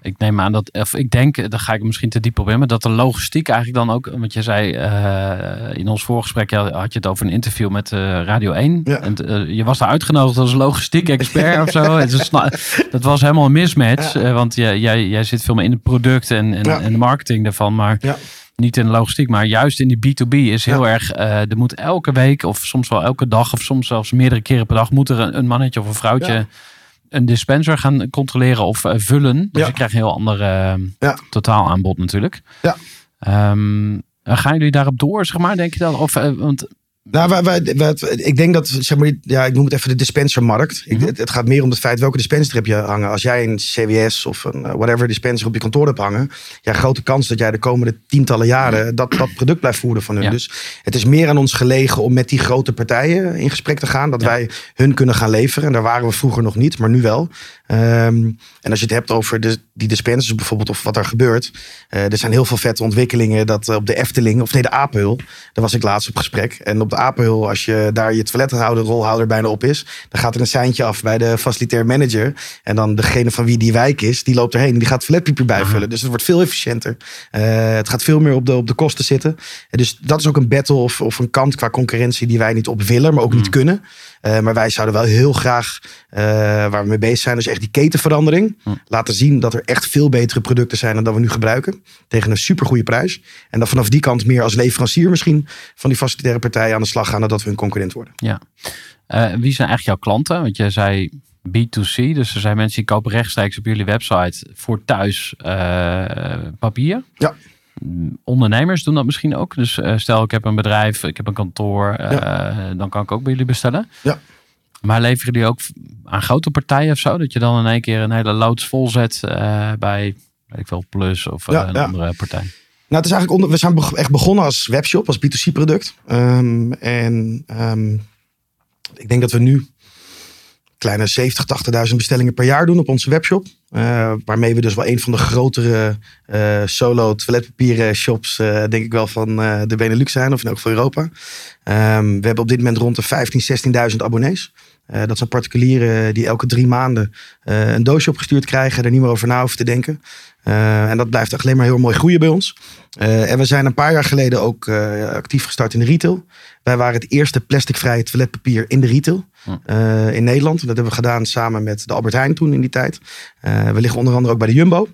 Ik neem aan dat, of ik denk, daar ga ik misschien te diep op in, maar dat de logistiek eigenlijk dan ook, want je zei eh, in ons voorgesprek ja, had je het over een interview met eh, Radio 1. Ja. En, eh, je was daar uitgenodigd als logistiek expert of zo. Dat was helemaal een mismatch, eh, want jij, jij, jij zit veel meer in het product en, en, Ja. en de marketing daarvan, maar Ja. Niet in de logistiek. Maar juist in die B2B is heel Ja. erg, eh, er moet elke week of soms wel elke dag of soms zelfs meerdere keren per dag moet er een, een mannetje of een vrouwtje Ja. een dispenser gaan controleren of eh, vullen. Dus je krijgt een heel ander Ja. totaal aanbod natuurlijk. Ja. Ehm, gaan jullie daarop door, zeg maar, denk je dan? Of, eh, want, Nou, wij, wij, wij- ik denk dat, zeg maar, ja, ik noem het even de dispensermarkt. Ik, Mhm. het, het gaat meer om het feit welke dispenser heb je hangen. Als jij een CWS of een eh, whatever dispenser op je kantoor hebt hangen, ja, grote kans dat jij de komende tientallen jaren dat, dat product blijft voeren van hun. Ja. Dus het is meer aan ons gelegen om met die grote partijen in gesprek te gaan, dat Ja. wij hun kunnen gaan leveren. En daar waren we vroeger nog niet, maar nu wel. Ehm, en als je het hebt over de, die dispensers bijvoorbeeld, of wat er gebeurt. eh, er zijn heel veel vette ontwikkelingen dat eh, op de Efteling, of nee, de Apenhul, daar was ik laatst op gesprek. En op de Apenhul, als je daar je toilethouder, rolhouder bijna op is, dan gaat er een seintje af bij de facilitair manager. En dan degene van wie die wijk is, die loopt erheen en die gaat toiletpapier bijvullen. Dus het wordt veel efficiënter. Eh, het gaat veel meer op de, op de kosten zitten. En dus dat is ook een battle of, of een kant qua concurrentie die wij niet op willen, maar ook niet kunnen. Eh, maar wij zouden wel heel graag, eh, waar we mee bezig zijn, dus echt die ketenverandering. Hm. Laten zien dat er echt veel betere producten zijn dan dat we nu gebruiken. Tegen een supergoeie prijs. En dat vanaf die kant meer als leverancier misschien van die facilitaire partijen aan de slag gaan. Dan dat we hun concurrent worden. ja. Eh, wie zijn eigenlijk jouw klanten? Want jij zei B2C, dus er zijn mensen die kopen rechtstreeks op jullie website voor thuis papier. Ja. Ondernemers doen dat misschien ook. Dus eh, stel ik heb een bedrijf, ik heb een kantoor, eh, dan kan ik ook bij jullie bestellen. Ja. Maar leveren jullie ook aan grote partijen of zo? Dat je dan in één keer een hele loods vol zet eh, bij, weet ik veel, Plus of eh, Ja, een ja. andere partij? Nou, het is eigenlijk onder, we zijn echt begonnen als webshop, als B2C product. Ehm, en ehm, ik denk dat we nu kleine 70, 80.000 bestellingen per jaar doen op onze webshop. Eh, waarmee we dus wel een van de grotere eh, solo toiletpapieren shops, eh, denk ik wel, van de Benelux zijn. Of in elk geval Europa. Ehm, we hebben op dit moment rond de 15, 16.000 abonnees. Dat zijn particulieren die elke drie maanden een doosje opgestuurd krijgen. Er niet meer over na hoeven te denken. Eh, en dat blijft echt alleen maar heel mooi groeien bij ons. Eh, en we zijn een paar jaar geleden ook eh, actief gestart in de retail. Wij waren het eerste plasticvrije toiletpapier in de retail in Nederland. Dat hebben we gedaan samen met de Albert Heijn toen in die tijd. We liggen onder andere ook bij de Jumbo.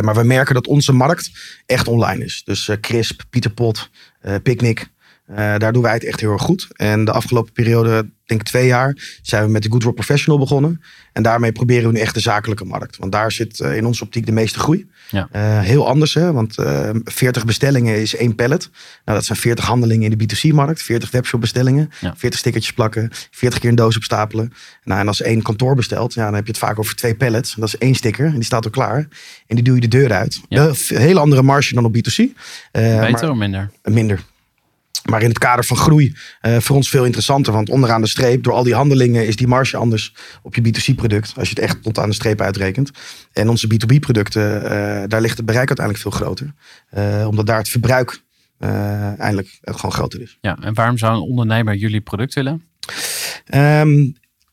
Maar we merken dat onze markt echt online is. Dus Crisp, Pieter Pot, eh Picnic. Eh, daar doen wij het echt heel erg goed. En de afgelopen periode, denk ik twee jaar, zijn we met de Good Rock Professional begonnen. En daarmee proberen we nu echt de zakelijke markt. Want daar zit eh, in onze optiek de meeste groei. Ja. Eh, heel anders, hè? want eh 40 bestellingen is één pallet. Nou, dat zijn 40 handelingen in de B2C-markt. 40 webshop-bestellingen, Ja. 40 stickertjes plakken, 40 keer een doos opstapelen. Nou, en als één kantoor bestelt, ja, dan heb je het vaak over twee pallets. Dat is één sticker en die staat al klaar. En die doe je de deur uit. Ja. Een hele andere marge dan op B2C. Eh, Beter maar- of minder? minder. Maar in het kader van groei eh, voor ons veel interessanter. Want onderaan de streep, door al die handelingen, is die marge anders op je B2C-product. Als je het echt tot aan de streep uitrekent. En onze B2B-producten, eh, daar ligt het bereik uiteindelijk veel groter. Eh, omdat daar het verbruik eindelijk gewoon groter is. Ja, en waarom zou een ondernemer jullie product willen?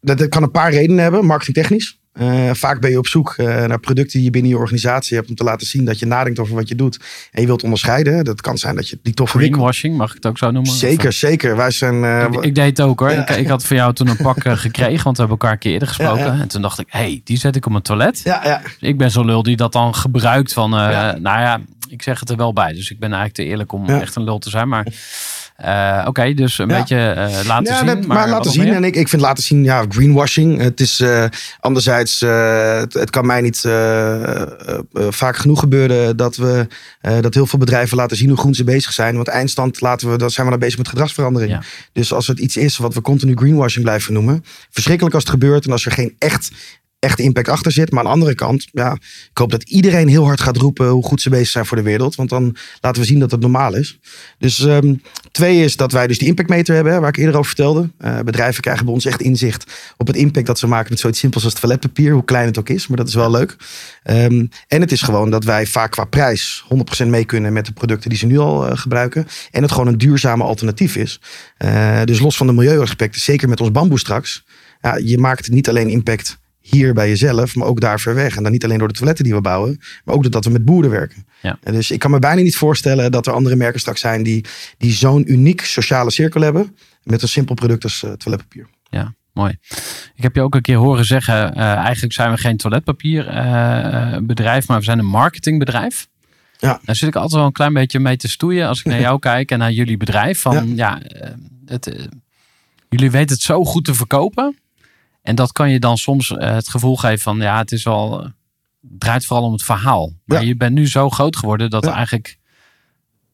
Dat, dat kan een paar redenen hebben, marketingtechnisch. Eh, vaak ben je op zoek eh, naar producten die je binnen je organisatie hebt om te laten zien dat je nadenkt over wat je doet. En je wilt onderscheiden. Dat kan zijn dat je die toffe winkel. Greenwashing, mag ik het ook zo noemen? Zeker, zeker. Wij zijn. eh, Ik, ik deed het ook hoor. Ik, ik had van jou toen een pak gekregen, want we hebben elkaar een keer eerder gesproken. Ja, ja. En toen dacht ik, hé, hey, die zet ik op mijn toilet. ja, ja. Ik ben zo'n lul die dat dan gebruikt van, nou ja, ik zeg het er wel bij. Dus ik ben eigenlijk te eerlijk om echt een lul te zijn. Maar eh, oké, dus een Ja. beetje eh, laten Ja, zien. maar, laten zien. meer? En ik, ik vind laten zien, ja, greenwashing. Het is eh, anderzijds, het, het kan mij niet vaak genoeg gebeuren dat we dat heel veel bedrijven laten zien hoe groen ze bezig zijn. Want eindstand laten we, dan zijn we dan bezig met gedragsverandering. Ja. Dus als het iets is wat we continu greenwashing blijven noemen, verschrikkelijk als het gebeurt en als er geen echt echt impact achter zit. Maar aan de andere kant, ja, ik hoop dat iedereen heel hard gaat roepen hoe goed ze bezig zijn voor de wereld. Want dan laten we zien dat het normaal is. Dus ehm, twee is dat wij dus die impactmeter hebben, waar ik eerder over vertelde. Eh, bedrijven krijgen bij ons echt inzicht op het impact dat ze maken met zoiets simpels als toiletpapier. Hoe klein het ook is, maar dat is wel leuk. Ehm, en het is gewoon dat wij vaak qua prijs 100% mee kunnen met de producten die ze nu al eh, gebruiken. En het gewoon een duurzame alternatief is. Eh, dus los van de milieuaspecten, zeker met ons bamboe straks. Ja, je maakt niet alleen impact hier bij jezelf, maar ook daar ver weg. En dan niet alleen door de toiletten die we bouwen, maar ook doordat we met boeren werken. Ja. En dus ik kan me bijna niet voorstellen dat er andere merken straks zijn die, die zo'n uniek sociale cirkel hebben met een simpel product als eh, toiletpapier. Ja, mooi. Ik heb je ook een keer horen zeggen, eh, eigenlijk zijn we geen toiletpapierbedrijf, maar we zijn een marketingbedrijf. Ja. Daar zit ik altijd wel een klein beetje mee te stoeien als ik naar jou kijk en naar jullie bedrijf. Van ja, het, jullie weten het zo goed te verkopen. En dat kan je dan soms eh, het gevoel geven van ja, het is wel, eh, het draait vooral om het verhaal. Maar Ja. je bent nu zo groot geworden dat Ja. eigenlijk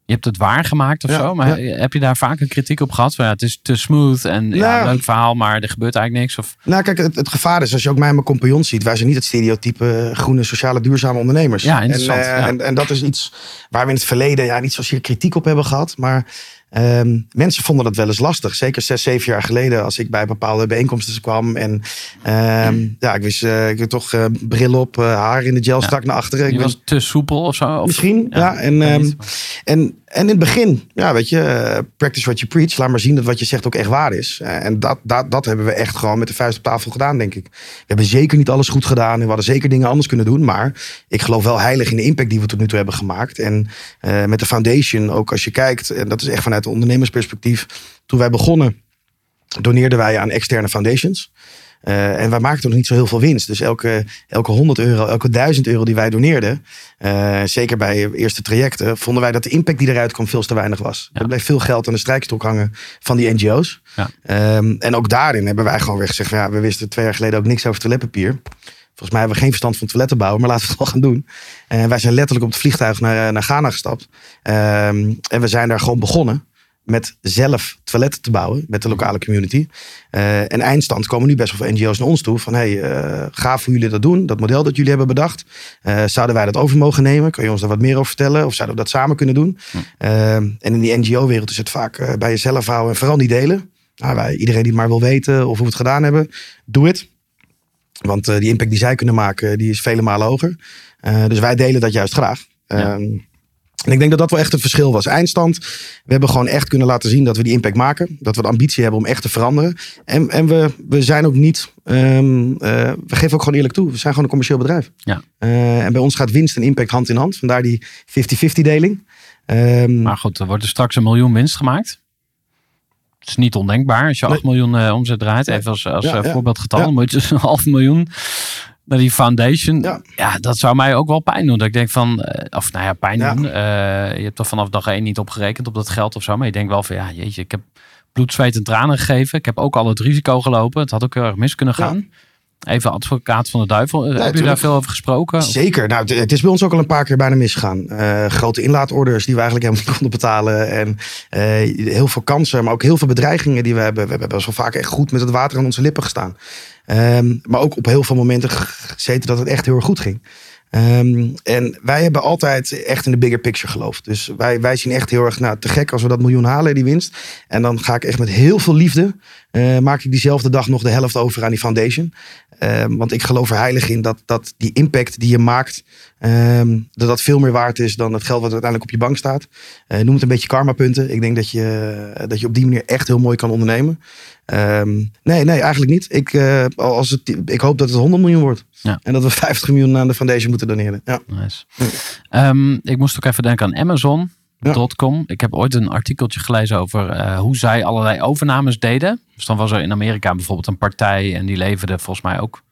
je hebt het waargemaakt of Ja, zo. Maar heb je daar vaak een kritiek op gehad? Van, ja, het is te smooth en ja, Nou. leuk verhaal, maar er gebeurt eigenlijk niks. Of, Nou, kijk, het, het gevaar is als je ook mij en mijn compagnons ziet. Wij zijn niet het stereotype groene, sociale, duurzame ondernemers. Ja, interessant, En, eh, ja. en, en dat is iets waar we in het verleden ja, niet zozeer kritiek op hebben gehad. Maar ehm, mensen vonden dat wel eens lastig. Zeker zes, zeven jaar geleden als ik bij bepaalde bijeenkomsten kwam. En ehm, ja, ik wist, eh, ik had toch eh, bril op, eh, haar in de gel Ja. strak naar achteren. Ik ben- was te soepel of zo? Misschien, ja. en, ik ehm, en, en in het begin, ja, weet je, practice what you preach. Laat maar zien dat wat je zegt ook echt waar is. En dat, dat, dat hebben we echt gewoon met de vuist op tafel gedaan, denk ik. We hebben zeker niet alles goed gedaan. En we hadden zeker dingen anders kunnen doen. Maar ik geloof wel heilig in de impact die we tot nu toe hebben gemaakt. En eh, met de foundation, ook als je kijkt, en dat is echt vanuit een ondernemersperspectief. Toen wij begonnen, doneerden wij aan externe foundations. Eh, en wij maakten nog niet zo heel veel winst. Dus elke, elke 100 euro, elke 1000 euro die wij doneerden, eh, zeker bij eerste trajecten, vonden wij dat de impact die eruit kwam veel te weinig was. Ja. Er bleef veel geld aan de strijkstok hangen van die NGO's. Ja. Ehm, en ook daarin hebben wij gewoon weer gezegd, ja, we wisten twee jaar geleden ook niks over toiletpapier. Volgens mij hebben we geen verstand van toiletten bouwen, maar laten we het wel gaan doen. En wij zijn letterlijk op het vliegtuig naar, naar Ghana gestapt. Ehm, en we zijn daar gewoon begonnen met zelf toiletten te bouwen met de lokale community. Eh, en eindstand komen nu best wel veel NGO's naar ons toe. Van hey, eh, gaaf hoe jullie dat doen. Dat model dat jullie hebben bedacht. Eh, zouden wij dat over mogen nemen? Kun je ons daar wat meer over vertellen? Of zouden we dat samen kunnen doen? En in die NGO-wereld is het vaak bij jezelf houden en vooral niet delen. Nou, wij, iedereen die het maar wil weten of hoe we het gedaan hebben, doe het. Want die impact die zij kunnen maken, die is vele malen hoger. Dus wij delen dat juist graag. Ja. Ehm, en ik denk dat dat wel echt het verschil was. Eindstand, we hebben gewoon echt kunnen laten zien dat we die impact maken. Dat we de ambitie hebben om echt te veranderen. En, en we, we zijn ook niet, ehm, eh, we geven ook gewoon eerlijk toe. We zijn gewoon een commercieel bedrijf. Ja. Eh, en bij ons gaat winst en impact hand in hand. Vandaar die 50-50 deling. Ehm, Maar goed, er wordt er straks een miljoen winst gemaakt. Het is niet ondenkbaar als je Nee. 8 miljoen eh, omzet draait. Even als, als Ja, voorbeeldgetal. Ja. Moet je dus een half miljoen naar die foundation. Ja. Ja. dat zou mij ook wel pijn doen. Dat ik denk van, eh, of nou ja, pijn Ja. doen. Eh, je hebt er vanaf dag één niet op gerekend op dat geld of zo. Maar je denkt wel van, ja, jeetje, ik heb bloed, zweet en tranen gegeven. Ik heb ook al het risico gelopen. Het had ook heel erg mis kunnen Ja. gaan. Even advocaat van de duivel. Hebben jullie daar tuurlijk. veel over gesproken? Zeker. Nou, het, is bij ons ook al een paar keer bijna misgegaan. Eh, grote inlaatorders die we eigenlijk helemaal niet konden betalen. En eh, heel veel kansen, maar ook heel veel bedreigingen die we hebben. We hebben best wel vaak echt goed met het water aan onze lippen gestaan. Ehm, maar ook op heel veel momenten gezeten dat het echt heel erg goed ging. Ehm, en wij hebben altijd echt in de bigger picture geloofd. Dus wij, wij zien echt heel erg, nou te gek als we dat miljoen halen, die winst. En dan ga ik echt met heel veel liefde, eh, maak ik diezelfde dag nog de helft over aan die foundation. Ehm, want ik geloof er heilig in dat, dat die impact die je maakt, dat dat veel meer waard is dan het geld wat uiteindelijk op je bank staat. Eh, noem het een beetje karmapunten. Ik denk dat je, dat je op die manier echt heel mooi kan ondernemen. Ehm, nee, nee, eigenlijk niet. Ik, eh, als het, ik hoop dat het 100 miljoen wordt. Ja. En dat we 50 miljoen aan de foundation moeten doneren. Ja. Nice. Ehm, ik moest ook even denken aan Amazon. Ja. .com. Ik heb ooit een artikeltje gelezen over eh, hoe zij allerlei overnames deden. Dus dan was er in Amerika bijvoorbeeld een partij en die leverde volgens mij ook.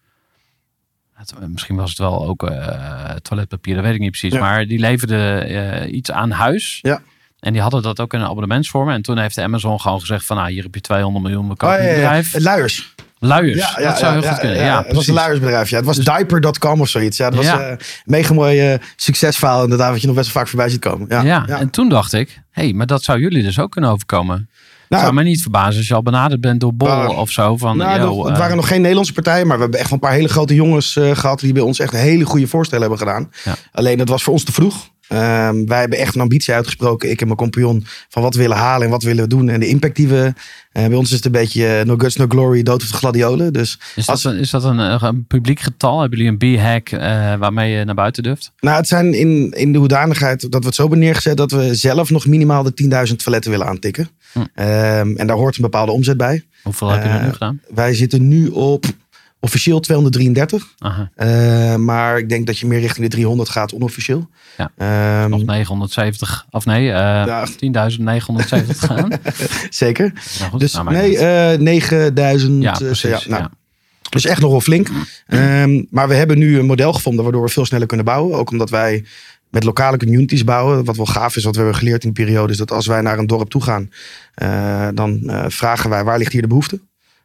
het- Misschien was het wel ook eh, toiletpapier, dat weet ik niet precies. Ja. Maar die leverde eh, iets aan huis. Ja. En die hadden dat ook in een abonnementsvorm. En toen heeft Amazon gewoon gezegd van nou hier heb je 200 miljoen, we kopen Oh, ja, ja, ja. bedrijf. Luiers. Luiers, dat zou heel goed kunnen. Ja, het was een luiersbedrijf. Ja. Het was Dus- diaper.com of zoiets. Ja, dat was Ja. eh, een mega mooi eh, succesverhaal inderdaad. Wat je nog best wel vaak voorbij ziet komen. Ja, Ja, ja. en toen dacht ik, hé, hey, maar dat zou jullie dus ook kunnen overkomen. Nou, zou mij niet verbazen als je al benaderd bent door Bol of zo. Van, Nou, yo, nog- het eh, waren nog geen Nederlandse partijen, maar we hebben echt wel een paar hele grote jongens eh, gehad die bij ons echt hele goede voorstellen hebben gedaan. Ja. Alleen dat was voor ons te vroeg. Ehm, wij hebben echt een ambitie uitgesproken, ik en mijn compagnon, van wat we willen halen en wat we willen doen. En de impact die we. eh, bij ons is het een beetje eh, no guts, no glory, dood of de gladiolen. Dus is, dat als- een, is dat een, eh, een publiek getal? Hebben jullie een B-hack waarmee je naar buiten durft? Nou, het zijn in, in de hoedanigheid dat we het zo hebben neergezet dat we zelf nog minimaal de 10.000 toiletten willen aantikken. Hm. Ehm, en daar hoort een bepaalde omzet bij. Hoeveel heb je nu gedaan? Wij zitten nu op officieel 233. Aha, Eh, maar ik denk dat je meer richting de 300 gaat onofficieel. Ja. Ehm, nog 970, of nee, eh Ja. 10.970 gaan. zeker. Nou goed, Dus nou, nee, eh 9000. ja, precies. nou. Dus echt nog wel flink. Ehm, maar we hebben nu een model gevonden waardoor we veel sneller kunnen bouwen. Ook omdat wij met lokale communities bouwen. Wat wel gaaf is, wat we hebben geleerd in die periode, is dat als wij naar een dorp toe gaan, dan vragen wij waar ligt hier de behoefte.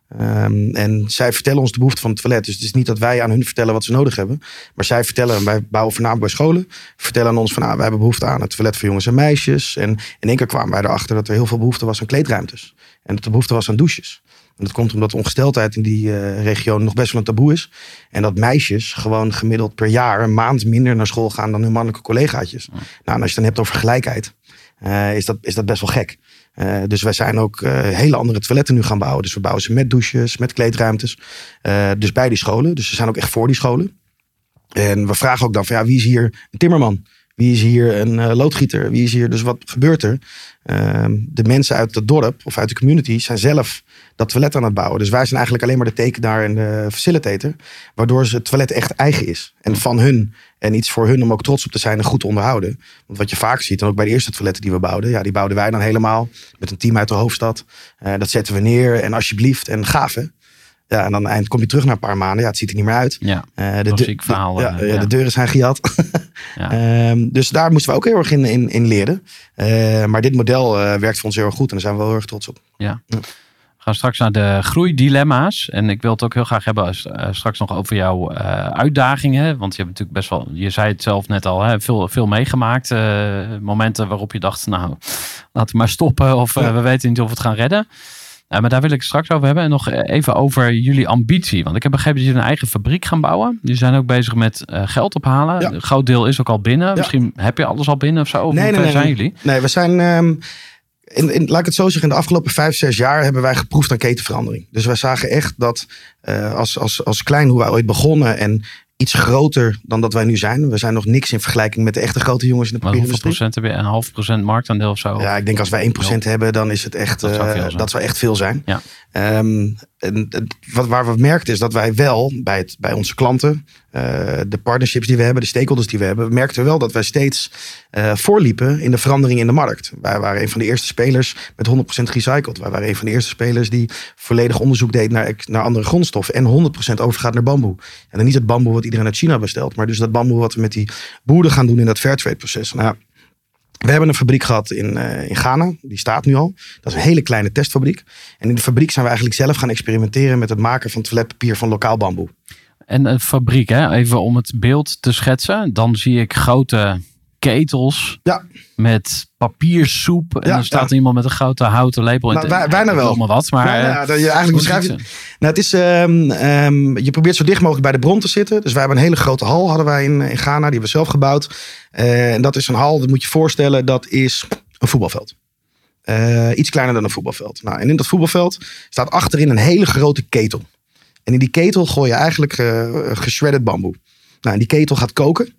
Ehm, en zij vertellen ons de behoefte van het toilet. Dus het is niet dat wij aan hun vertellen wat ze nodig hebben. Maar zij vertellen, en wij bouwen voornamelijk bij scholen, vertellen aan ons van, nou, wij hebben behoefte aan het toilet voor jongens en meisjes. En in één keer kwamen wij erachter dat er heel veel behoefte was aan kleedruimtes. En dat er behoefte was aan douches. En dat komt omdat ongesteldheid in die eh, regio nog best wel een taboe is. En dat meisjes gewoon gemiddeld per jaar een maand minder naar school gaan dan hun mannelijke collegaatjes. Nou, en als je het dan hebt over gelijkheid, eh, is, dat, is dat best wel gek. Eh, dus wij zijn ook eh, hele andere toiletten nu gaan bouwen. Dus we bouwen ze met douches, met kleedruimtes. Dus bij die scholen. Dus ze zijn ook echt voor die scholen. En we vragen ook dan van ja, wie is hier een timmerman? Wie is hier een eh, loodgieter? Wie is hier? Dus wat gebeurt er? Ehm, de mensen uit het dorp of uit de community zijn zelf dat toilet aan het bouwen. Dus wij zijn eigenlijk alleen maar de tekenaar en de facilitator. Waardoor ze het toilet echt eigen is. En van hun. En iets voor hun om ook trots op te zijn en goed te onderhouden. Want wat je vaak ziet, en ook bij de eerste toiletten die we bouwden. Ja, die bouwden wij dan helemaal met een team uit de hoofdstad. Eh, dat zetten we neer en alsjeblieft en hè. Ja, en dan eind kom je terug na een paar maanden. Ja, het ziet er niet meer uit. Ja, Eh, de, de- verhaal, ja, eh, ja, ja. de deuren zijn gejat. Ja. Ehm, dus daar moesten we ook heel erg in, in, in leren. Eh, maar dit model werkt voor ons heel erg goed en daar zijn we wel heel erg trots op. We gaan straks naar de groeidilemma's. En ik wil het ook heel graag hebben als, straks nog over jouw uitdagingen. Want je hebt natuurlijk best wel, je zei het zelf net al, hè, veel, veel meegemaakt. Momenten waarop je dacht, nou, laten we maar stoppen. Of Ja. we weten niet of we het gaan redden. Maar daar wil ik straks over hebben. En nog even over jullie ambitie. Want ik heb begrepen dat jullie een eigen fabriek gaan bouwen. Jullie zijn ook bezig met eh, geld ophalen. Ja. Een groot deel is ook al binnen. Misschien heb je alles al binnen of zo. Of Nee, hoe nee, zijn nee. jullie? Nee, we zijn. ehm, in, in, laat ik het zo zeggen, in de afgelopen vijf, zes jaar hebben wij geproefd aan ketenverandering. Dus wij zagen echt dat eh, als, als, als klein hoe wij ooit begonnen en iets groter dan dat wij nu zijn. We zijn nog niks in vergelijking met de echte grote jongens in de Maar hoeveel papierindustrie. procent heb je? Een half procent marktaandeel of zo? Ja, ik denk als wij 1% hebben, dan is het echt, Dat zijn. dat zou echt veel zijn. Ja. Ehm, en, wat, waar we merkten is dat wij wel bij, het, bij onze klanten, eh, de partnerships die we hebben, de stakeholders die we hebben, merkten we wel dat wij steeds eh, voorliepen in de verandering in de markt. Wij waren een van de eerste spelers met 100% recycled. Wij waren een van de eerste spelers die volledig onderzoek deed naar, naar andere grondstoffen en 100% overgaat naar bamboe. En dan niet het bamboe wat iedereen uit China bestelt, maar dus dat bamboe wat we met die boeren gaan doen in dat fairtrade proces. Nou, we hebben een fabriek gehad in, eh, in Ghana, die staat nu al. Dat is een hele kleine testfabriek. En in de fabriek zijn we eigenlijk zelf gaan experimenteren met het maken van toiletpapier van lokaal bamboe. En een fabriek, hè? even om het beeld te schetsen. Dan zie ik grote ketels Ja. met papiersoep. En Ja, dan staat ja. iemand met een grote houten lepel. in Nou, wij- bijna wel. maar wat, maar... Nou, eh, ja, dat je eigenlijk hoe beschrijft ze? Nou, het is, ehm, ehm, je probeert zo dicht mogelijk bij de bron te zitten. Dus wij hebben een hele grote hal hadden wij in, in Ghana. Die hebben we zelf gebouwd. Eh, en dat is een hal, dat moet je voorstellen, dat is een voetbalveld. Eh, iets kleiner dan een voetbalveld. Nou, en in dat voetbalveld staat achterin een hele grote ketel. En in die ketel gooi je eigenlijk eh geshredded bamboe. Nou, en die ketel gaat koken.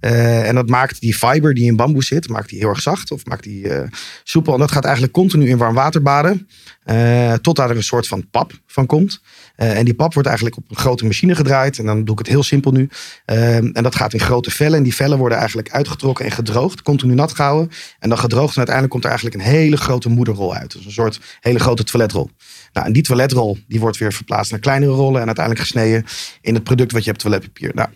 Eh, en dat maakt die fiber die in bamboe zit, maakt die heel erg zacht of maakt die eh, soepel. En dat gaat eigenlijk continu in warm water baden. eh, tot daar een soort van pap van komt. En die pap wordt eigenlijk op een grote machine gedraaid. En dan doe ik het heel simpel nu. Eh, en dat gaat in grote vellen. En die vellen worden eigenlijk uitgetrokken en gedroogd. Continu nat gehouden. En dan gedroogd. En uiteindelijk komt er eigenlijk een hele grote moederrol uit. Dus een soort hele grote toiletrol. Nou, en die toiletrol die wordt weer verplaatst naar kleinere rollen. En uiteindelijk gesneden in het product wat je hebt, toiletpapier. Nou,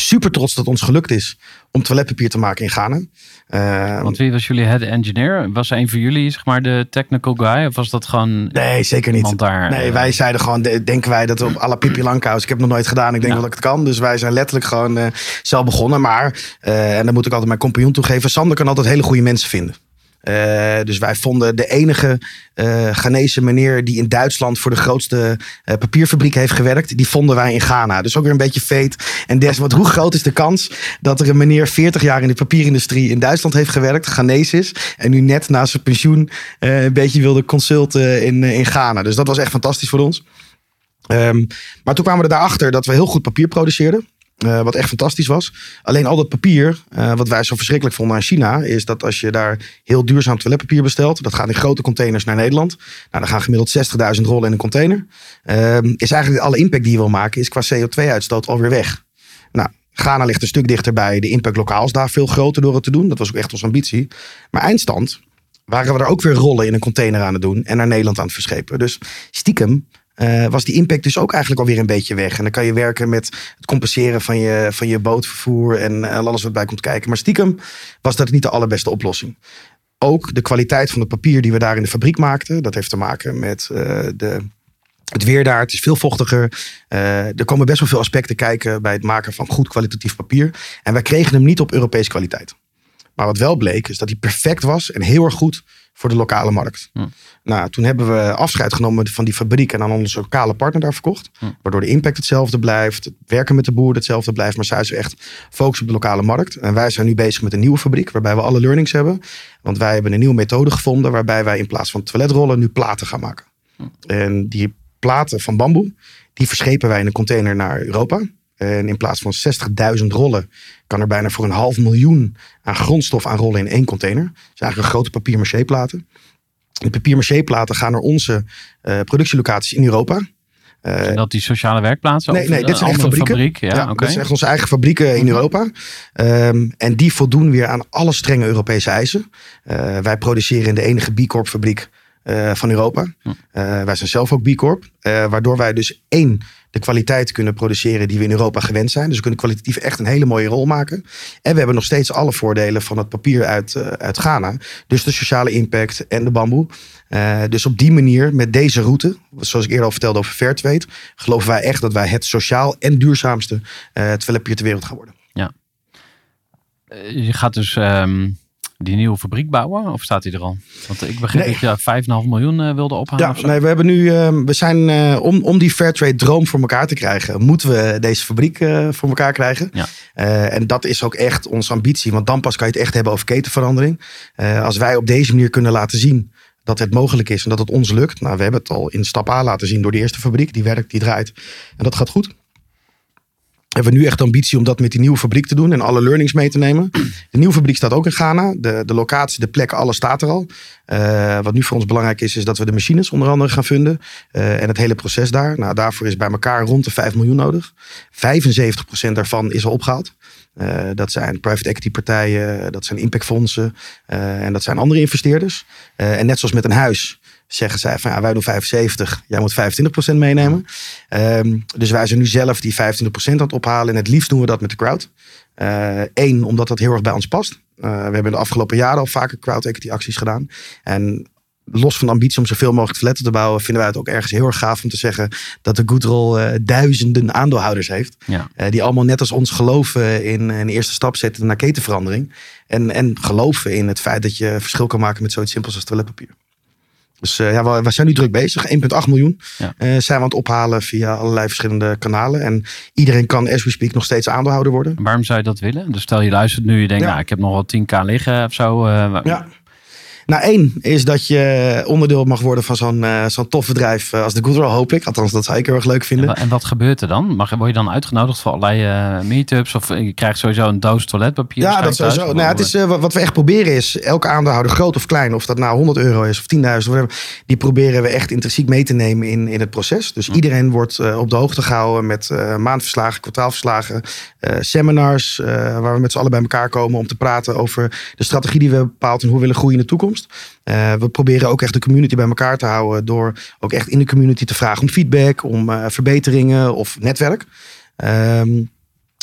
super trots dat ons gelukt is om toiletpapier te maken in Ghana. Eh, Want wie was jullie head engineer? Was een van jullie zeg maar de technical guy? Of was dat gewoon nee, zeker niet. daar? Nee, eh, wij zeiden gewoon, de- denken wij dat we op à la Pippi Langkous. Ik heb het nog nooit gedaan, ik denk Ja. wel dat ik het kan. Dus wij zijn letterlijk gewoon eh, zelf begonnen. Maar, en dan moet ik altijd mijn compagnon toegeven, Sander kan altijd hele goede mensen vinden. Eh, dus wij vonden de enige eh Ghanese meneer die in Duitsland voor de grootste eh, papierfabriek heeft gewerkt, die vonden wij in Ghana. Dus ook weer een beetje feit en des. Want hoe groot is de kans dat er een meneer 40 jaar in de papierindustrie in Duitsland heeft gewerkt, Ghanese is, en nu net na zijn pensioen een beetje wilde consulten in, in Ghana. Dus dat was echt fantastisch voor ons. Ehm, maar toen kwamen we erachter dat we heel goed papier produceerden. Eh, wat echt fantastisch was. Alleen al dat papier, eh, wat wij zo verschrikkelijk vonden aan China, is dat als je daar heel duurzaam toiletpapier bestelt, dat gaat in grote containers naar Nederland. Nou, dan gaan gemiddeld 60.000 rollen in een container. Ehm, is eigenlijk alle impact die je wil maken, is qua CO2-uitstoot alweer weg. Nou, Ghana ligt een stuk dichterbij. De impact lokaal is daar veel groter door het te doen. Dat was ook echt onze ambitie. Maar eindstand waren we er ook weer rollen in een container aan het doen en naar Nederland aan het verschepen. Dus stiekem eh, was die impact dus ook eigenlijk alweer een beetje weg. En dan kan je werken met het compenseren van je, van je bootvervoer en eh, alles wat bij komt kijken. Maar stiekem was dat niet de allerbeste oplossing. Ook de kwaliteit van het papier die we daar in de fabriek maakten, dat heeft te maken met eh, de, het weer daar. Het is veel vochtiger. Er komen best wel veel aspecten kijken bij het maken van goed kwalitatief papier. En wij kregen hem niet op Europese kwaliteit. Maar wat wel bleek, is dat hij perfect was en heel erg goed voor de lokale markt. Hm. Nou, toen hebben we afscheid genomen van die fabriek en aan onze lokale partner daar verkocht. Hm. Waardoor de impact hetzelfde blijft, het werken met de boer hetzelfde blijft, maar zij is echt focus op de lokale markt. En wij zijn nu bezig met een nieuwe fabriek waarbij we alle learnings hebben. Want wij hebben een nieuwe methode gevonden waarbij wij in plaats van toiletrollen nu platen gaan maken. En die platen van bamboe, die verschepen wij in een container naar Europa. En in plaats van 60.000 rollen kan er bijna voor een half miljoen aan grondstof aan rollen in één container. Dat is eigenlijk een grote papier platen. De papier platen gaan naar onze eh, productielocaties in Europa. Eh, Zijn dat die sociale werkplaatsen? Nee, nee, dit zijn echt andere fabrieken. Fabriek? Ja, Ja, oké. dat zijn echt onze eigen fabrieken in Mhm. Europa. Ehm, en die voldoen weer aan alle strenge Europese eisen. Eh, wij produceren in de enige B Corp fabriek eh, van Europa. Hm. Eh, wij zijn zelf ook B Corp. eh, waardoor wij dus één, de kwaliteit kunnen produceren die we in Europa gewend zijn. Dus we kunnen kwalitatief echt een hele mooie rol maken. En we hebben nog steeds alle voordelen van het papier uit, uit Ghana. Dus de sociale impact en de bamboe. Dus op die manier, met deze route, zoals ik eerder al vertelde over Fairtrade, geloven wij echt dat wij het sociaal en duurzaamste eh toiletpapier ter wereld gaan worden. Eh, Je gaat dus ehm, die nieuwe fabriek bouwen? Of staat die er al? Want ik begreep Nee. dat je 5,5 miljoen eh, wilde ophalen. Ja, nee, we hebben nu, eh, we zijn eh, om, om die Fairtrade droom voor elkaar te krijgen, moeten we deze fabriek eh, voor elkaar krijgen. Ja. En dat is ook echt onze ambitie, want dan pas kan je het echt hebben over ketenverandering. Als wij op deze manier kunnen laten zien dat het mogelijk is en dat het ons lukt. Nou, we hebben het al in stap A laten zien door de eerste fabriek. Die werkt, die draait en dat gaat goed. Hebben we nu echt ambitie om dat met die nieuwe fabriek te doen en alle learnings mee te nemen. De nieuwe fabriek staat ook in Ghana. De, de locatie, de plek, alles staat er al. Uh, wat nu voor ons belangrijk is, is dat we de machines onder andere gaan vinden. Uh, en het hele proces daar. Nou, daarvoor is bij elkaar rond de 5 miljoen nodig. 75% daarvan is al opgehaald. Uh, dat zijn private equity partijen, dat zijn impactfondsen en dat zijn andere investeerders. en net zoals met een huis zeggen zij van ja, wij doen 75, jij moet 25% meenemen. Um, dus wij zijn nu zelf die 25% aan het ophalen. En het liefst doen we dat met de crowd. Eén, omdat dat heel erg bij ons past. Uh, we hebben de afgelopen jaren al vaker crowd equity acties gedaan. En los van de ambitie om zoveel mogelijk flatten te bouwen, vinden wij het ook ergens heel erg gaaf om te zeggen dat de Goodroll uh, duizenden aandeelhouders heeft. Ja. Uh, die allemaal net als ons geloven in een eerste stap zetten naar ketenverandering. En, en geloven in het feit dat je verschil kan maken met zoiets simpels als toiletpapier. Dus uh, ja, we, zijn nu druk bezig. 1,8 miljoen Ja. uh, zijn we aan het ophalen via allerlei verschillende kanalen. En iedereen kan, as we speak, nog steeds aandeelhouder worden. Waarom zou je dat willen? Dus stel je luistert nu, je denkt, Ja. nou, ik heb nog wel 10k liggen of zo. eh, Ja. Nou, één is dat je onderdeel mag worden van zo'n eh, zo'n tof bedrijf eh, als de Goodroll, hoop ik. Althans, dat zou ik heel erg leuk En, vinden. en wat gebeurt er dan? Mag, word je dan uitgenodigd voor allerlei eh, meetups? Of je krijgt sowieso een doos toiletpapier? Ja, dat sowieso. thuis? Nou, het is, wat we echt proberen is, elke aandeelhouder, groot of klein, of dat nou 100 euro is of 10.000, whatever, die proberen we echt intrinsiek mee te nemen in, in het proces. Dus iedereen wordt op de hoogte gehouden met maandverslagen, kwartaalverslagen, seminars, waar we met z'n allen bij elkaar komen om te praten over de strategie die we bepaald en hoe we willen groeien in de toekomst. Eh, we proberen ook echt de community bij elkaar te houden door ook echt in de community te vragen om feedback, om eh, verbeteringen of netwerk. Ehm,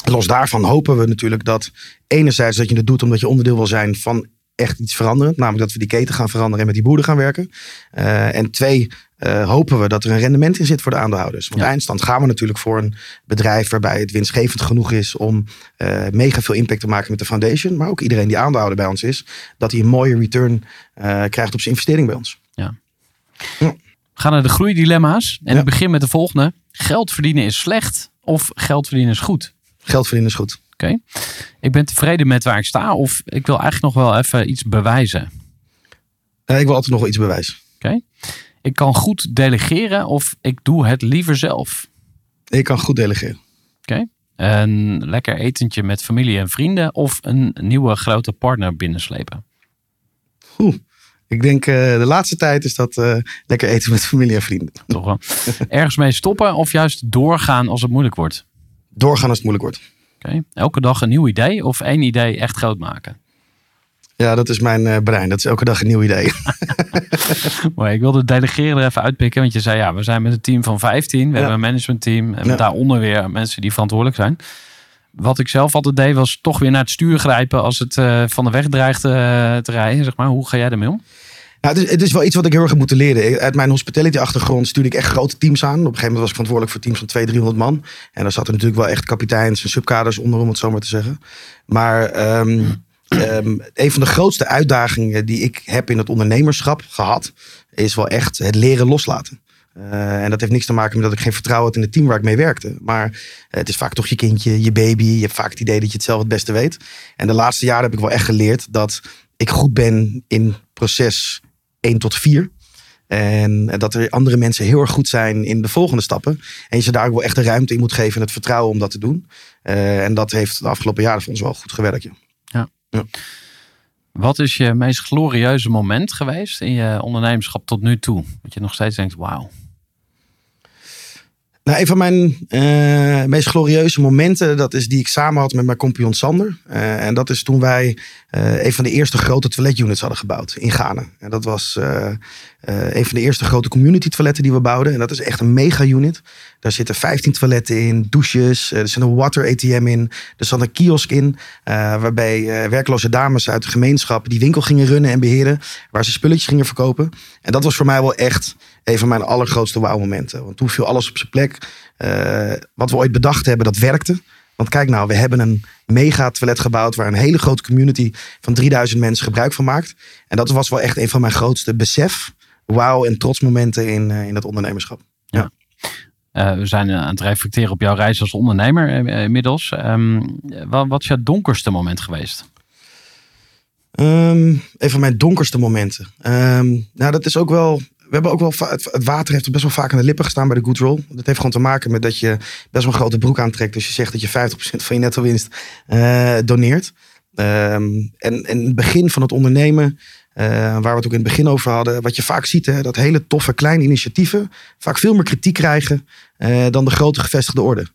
los daarvan hopen we natuurlijk dat enerzijds dat je het doet omdat je onderdeel wil zijn van echt iets veranderend. Namelijk dat we die keten gaan veranderen en met die boeren gaan werken. Eh, en twee, eh, hopen we dat er een rendement in zit voor de aandeelhouders. Want Ja. eindstand gaan we natuurlijk voor een bedrijf waarbij het winstgevend genoeg is om eh, mega veel impact te maken met de foundation. Maar ook iedereen die aandeelhouder bij ons is, dat hij een mooie return eh, krijgt op zijn investering bij ons. We gaan naar de groeidilemma's. En Ja. ik begin met de volgende. Geld verdienen is slecht of geld verdienen is goed? Geld verdienen is goed. Oké. Ik ben tevreden met waar ik sta of ik wil eigenlijk nog wel even iets bewijzen. Ik wil altijd nog wel iets bewijzen. Ik kan goed delegeren of ik doe het liever zelf. Ik kan goed delegeren. Een lekker etentje met familie en vrienden of een nieuwe grote partner binnenslepen. Oeh. Ik denk eh, de laatste tijd is dat eh, lekker eten met familie en vrienden. Toch wel. Ergens mee stoppen of juist doorgaan als het moeilijk wordt. Doorgaan als het moeilijk wordt. Oké. Elke dag een nieuw idee of één idee echt groot maken. Ja, dat is mijn eh, brein. Dat is elke dag een nieuw idee. Maar ik wilde delegeren er even uitpikken. Want je zei ja, we zijn met een team van 15. We Ja. hebben een managementteam. En Ja. daaronder weer mensen die verantwoordelijk zijn. Wat ik zelf altijd deed was toch weer naar het stuur grijpen als het eh, van de weg dreigt eh, te rijden. Zeg maar. Hoe ga jij ermee om? Nou, het, is, het is wel iets wat ik heel erg heb moeten leren. Uit mijn hospitality achtergrond stuurde ik echt grote teams aan. Op een gegeven moment was ik verantwoordelijk voor teams van 200, 300 man. En daar zaten natuurlijk wel echt kapiteins en subkaders onder, om het zo maar te zeggen. Maar ehm, ehm, een van de grootste uitdagingen die ik heb in het ondernemerschap gehad, is wel echt het leren loslaten. Eh, en dat heeft niks te maken met dat ik geen vertrouwen had in het team waar ik mee werkte. Maar eh, het is vaak toch je kindje, je baby. Je hebt vaak het idee dat je het zelf het beste weet. En de laatste jaren heb ik wel echt geleerd dat ik goed ben in proces 1 tot 4. En dat er andere mensen heel erg goed zijn in de volgende stappen. En je ze daar ook wel echt de ruimte in moet geven en het vertrouwen om dat te doen. Eh, en dat heeft de afgelopen jaren voor ons wel goed gewerkt. Ja. Wat is je meest glorieuze moment geweest in je ondernemerschap tot nu toe? Dat je nog steeds denkt, wauw. Nou, een van mijn eh, meest glorieuze momenten, dat is die ik samen had met mijn compagnon Sander. Eh, en dat is toen wij eh, een van de eerste grote toiletunits hadden gebouwd in Ghana. En dat was eh, een van de eerste grote community toiletten die we bouwden. En dat is echt een mega unit. Daar zitten 15 toiletten in, douches, eh, er zit een water ATM in, er zat een kiosk in. eh, waarbij werkloze dames uit de gemeenschap die winkel gingen runnen en beheren. Waar ze spulletjes gingen verkopen. En dat was voor mij wel echt een van mijn allergrootste wauw-momenten. Want toen viel alles op zijn plek. Wat we ooit bedacht hebben, dat werkte. Want kijk nou, we hebben een mega toilet gebouwd waar een hele grote community van 3000 mensen gebruik van maakt. En dat was wel echt een van mijn grootste besef, wauw en trots momenten in, eh, in het ondernemerschap. Eh, we zijn aan het reflecteren op jouw reis als ondernemer eh, inmiddels. Ehm, wat, wat is jouw donkerste moment geweest? Ehm, een van mijn donkerste momenten. Ehm, nou, dat is ook wel we hebben ook wel, het, water heeft best wel vaak aan de lippen gestaan bij de good roll. Dat heeft gewoon te maken met dat je best wel een grote broek aantrekt. Dus je zegt dat je 50% van je netto winst eh, doneert. En, en in het begin van het ondernemen, eh, waar we het ook in het begin over hadden, wat je vaak ziet, hè, dat hele toffe kleine initiatieven vaak veel meer kritiek krijgen eh, dan de grote gevestigde orde.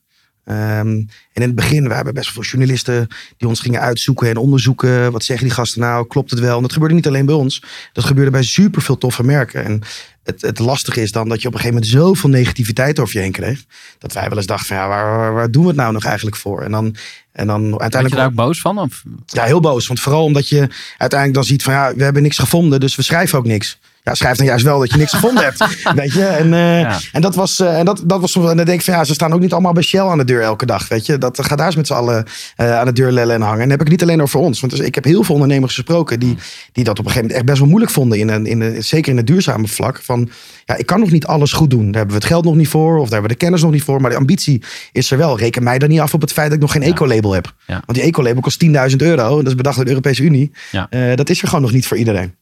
Ehm, en in het begin, we hebben best wel veel journalisten die ons gingen uitzoeken en onderzoeken. Wat zeggen die gasten nou? Klopt het wel? En dat gebeurde niet alleen bij ons. Dat gebeurde bij super veel toffe merken. En het, het lastige is dan dat je op een gegeven moment zoveel negativiteit over je heen kreeg. Dat wij wel eens dachten van ja, waar, waar, waar doen we het nou nog eigenlijk voor? En dan, en dan Ben je uiteindelijk... daar ook boos van? Of? Ja, heel boos. Want vooral omdat je uiteindelijk dan ziet van ja, we hebben niks gevonden, dus we schrijven ook niks. Ja, schrijf dan juist wel dat je niks gevonden hebt. Weet je? En, eh, Ja. en dat was, eh, en dat, dat was soms, en dan denk ik van ja, ze staan ook niet allemaal bij Shell aan de deur elke dag. Weet je? Dat gaat daar eens met z'n allen eh, aan de deur lellen en hangen. En dan heb ik het niet alleen over ons. Want dus ik heb heel veel ondernemers gesproken die, die dat op een gegeven moment echt best wel moeilijk vonden. In een, in een, zeker in het duurzame vlak. Van ja, ik kan nog niet alles goed doen. Daar hebben we het geld nog niet voor. Of daar hebben we de kennis nog niet voor. Maar de ambitie is er wel. Reken mij dan niet af op het feit dat ik nog geen ecolabel heb. Ja. Want die ecolabel kost 10.000 euro. En dat is bedacht door de Europese Unie. Ja. Dat is er gewoon nog niet voor iedereen.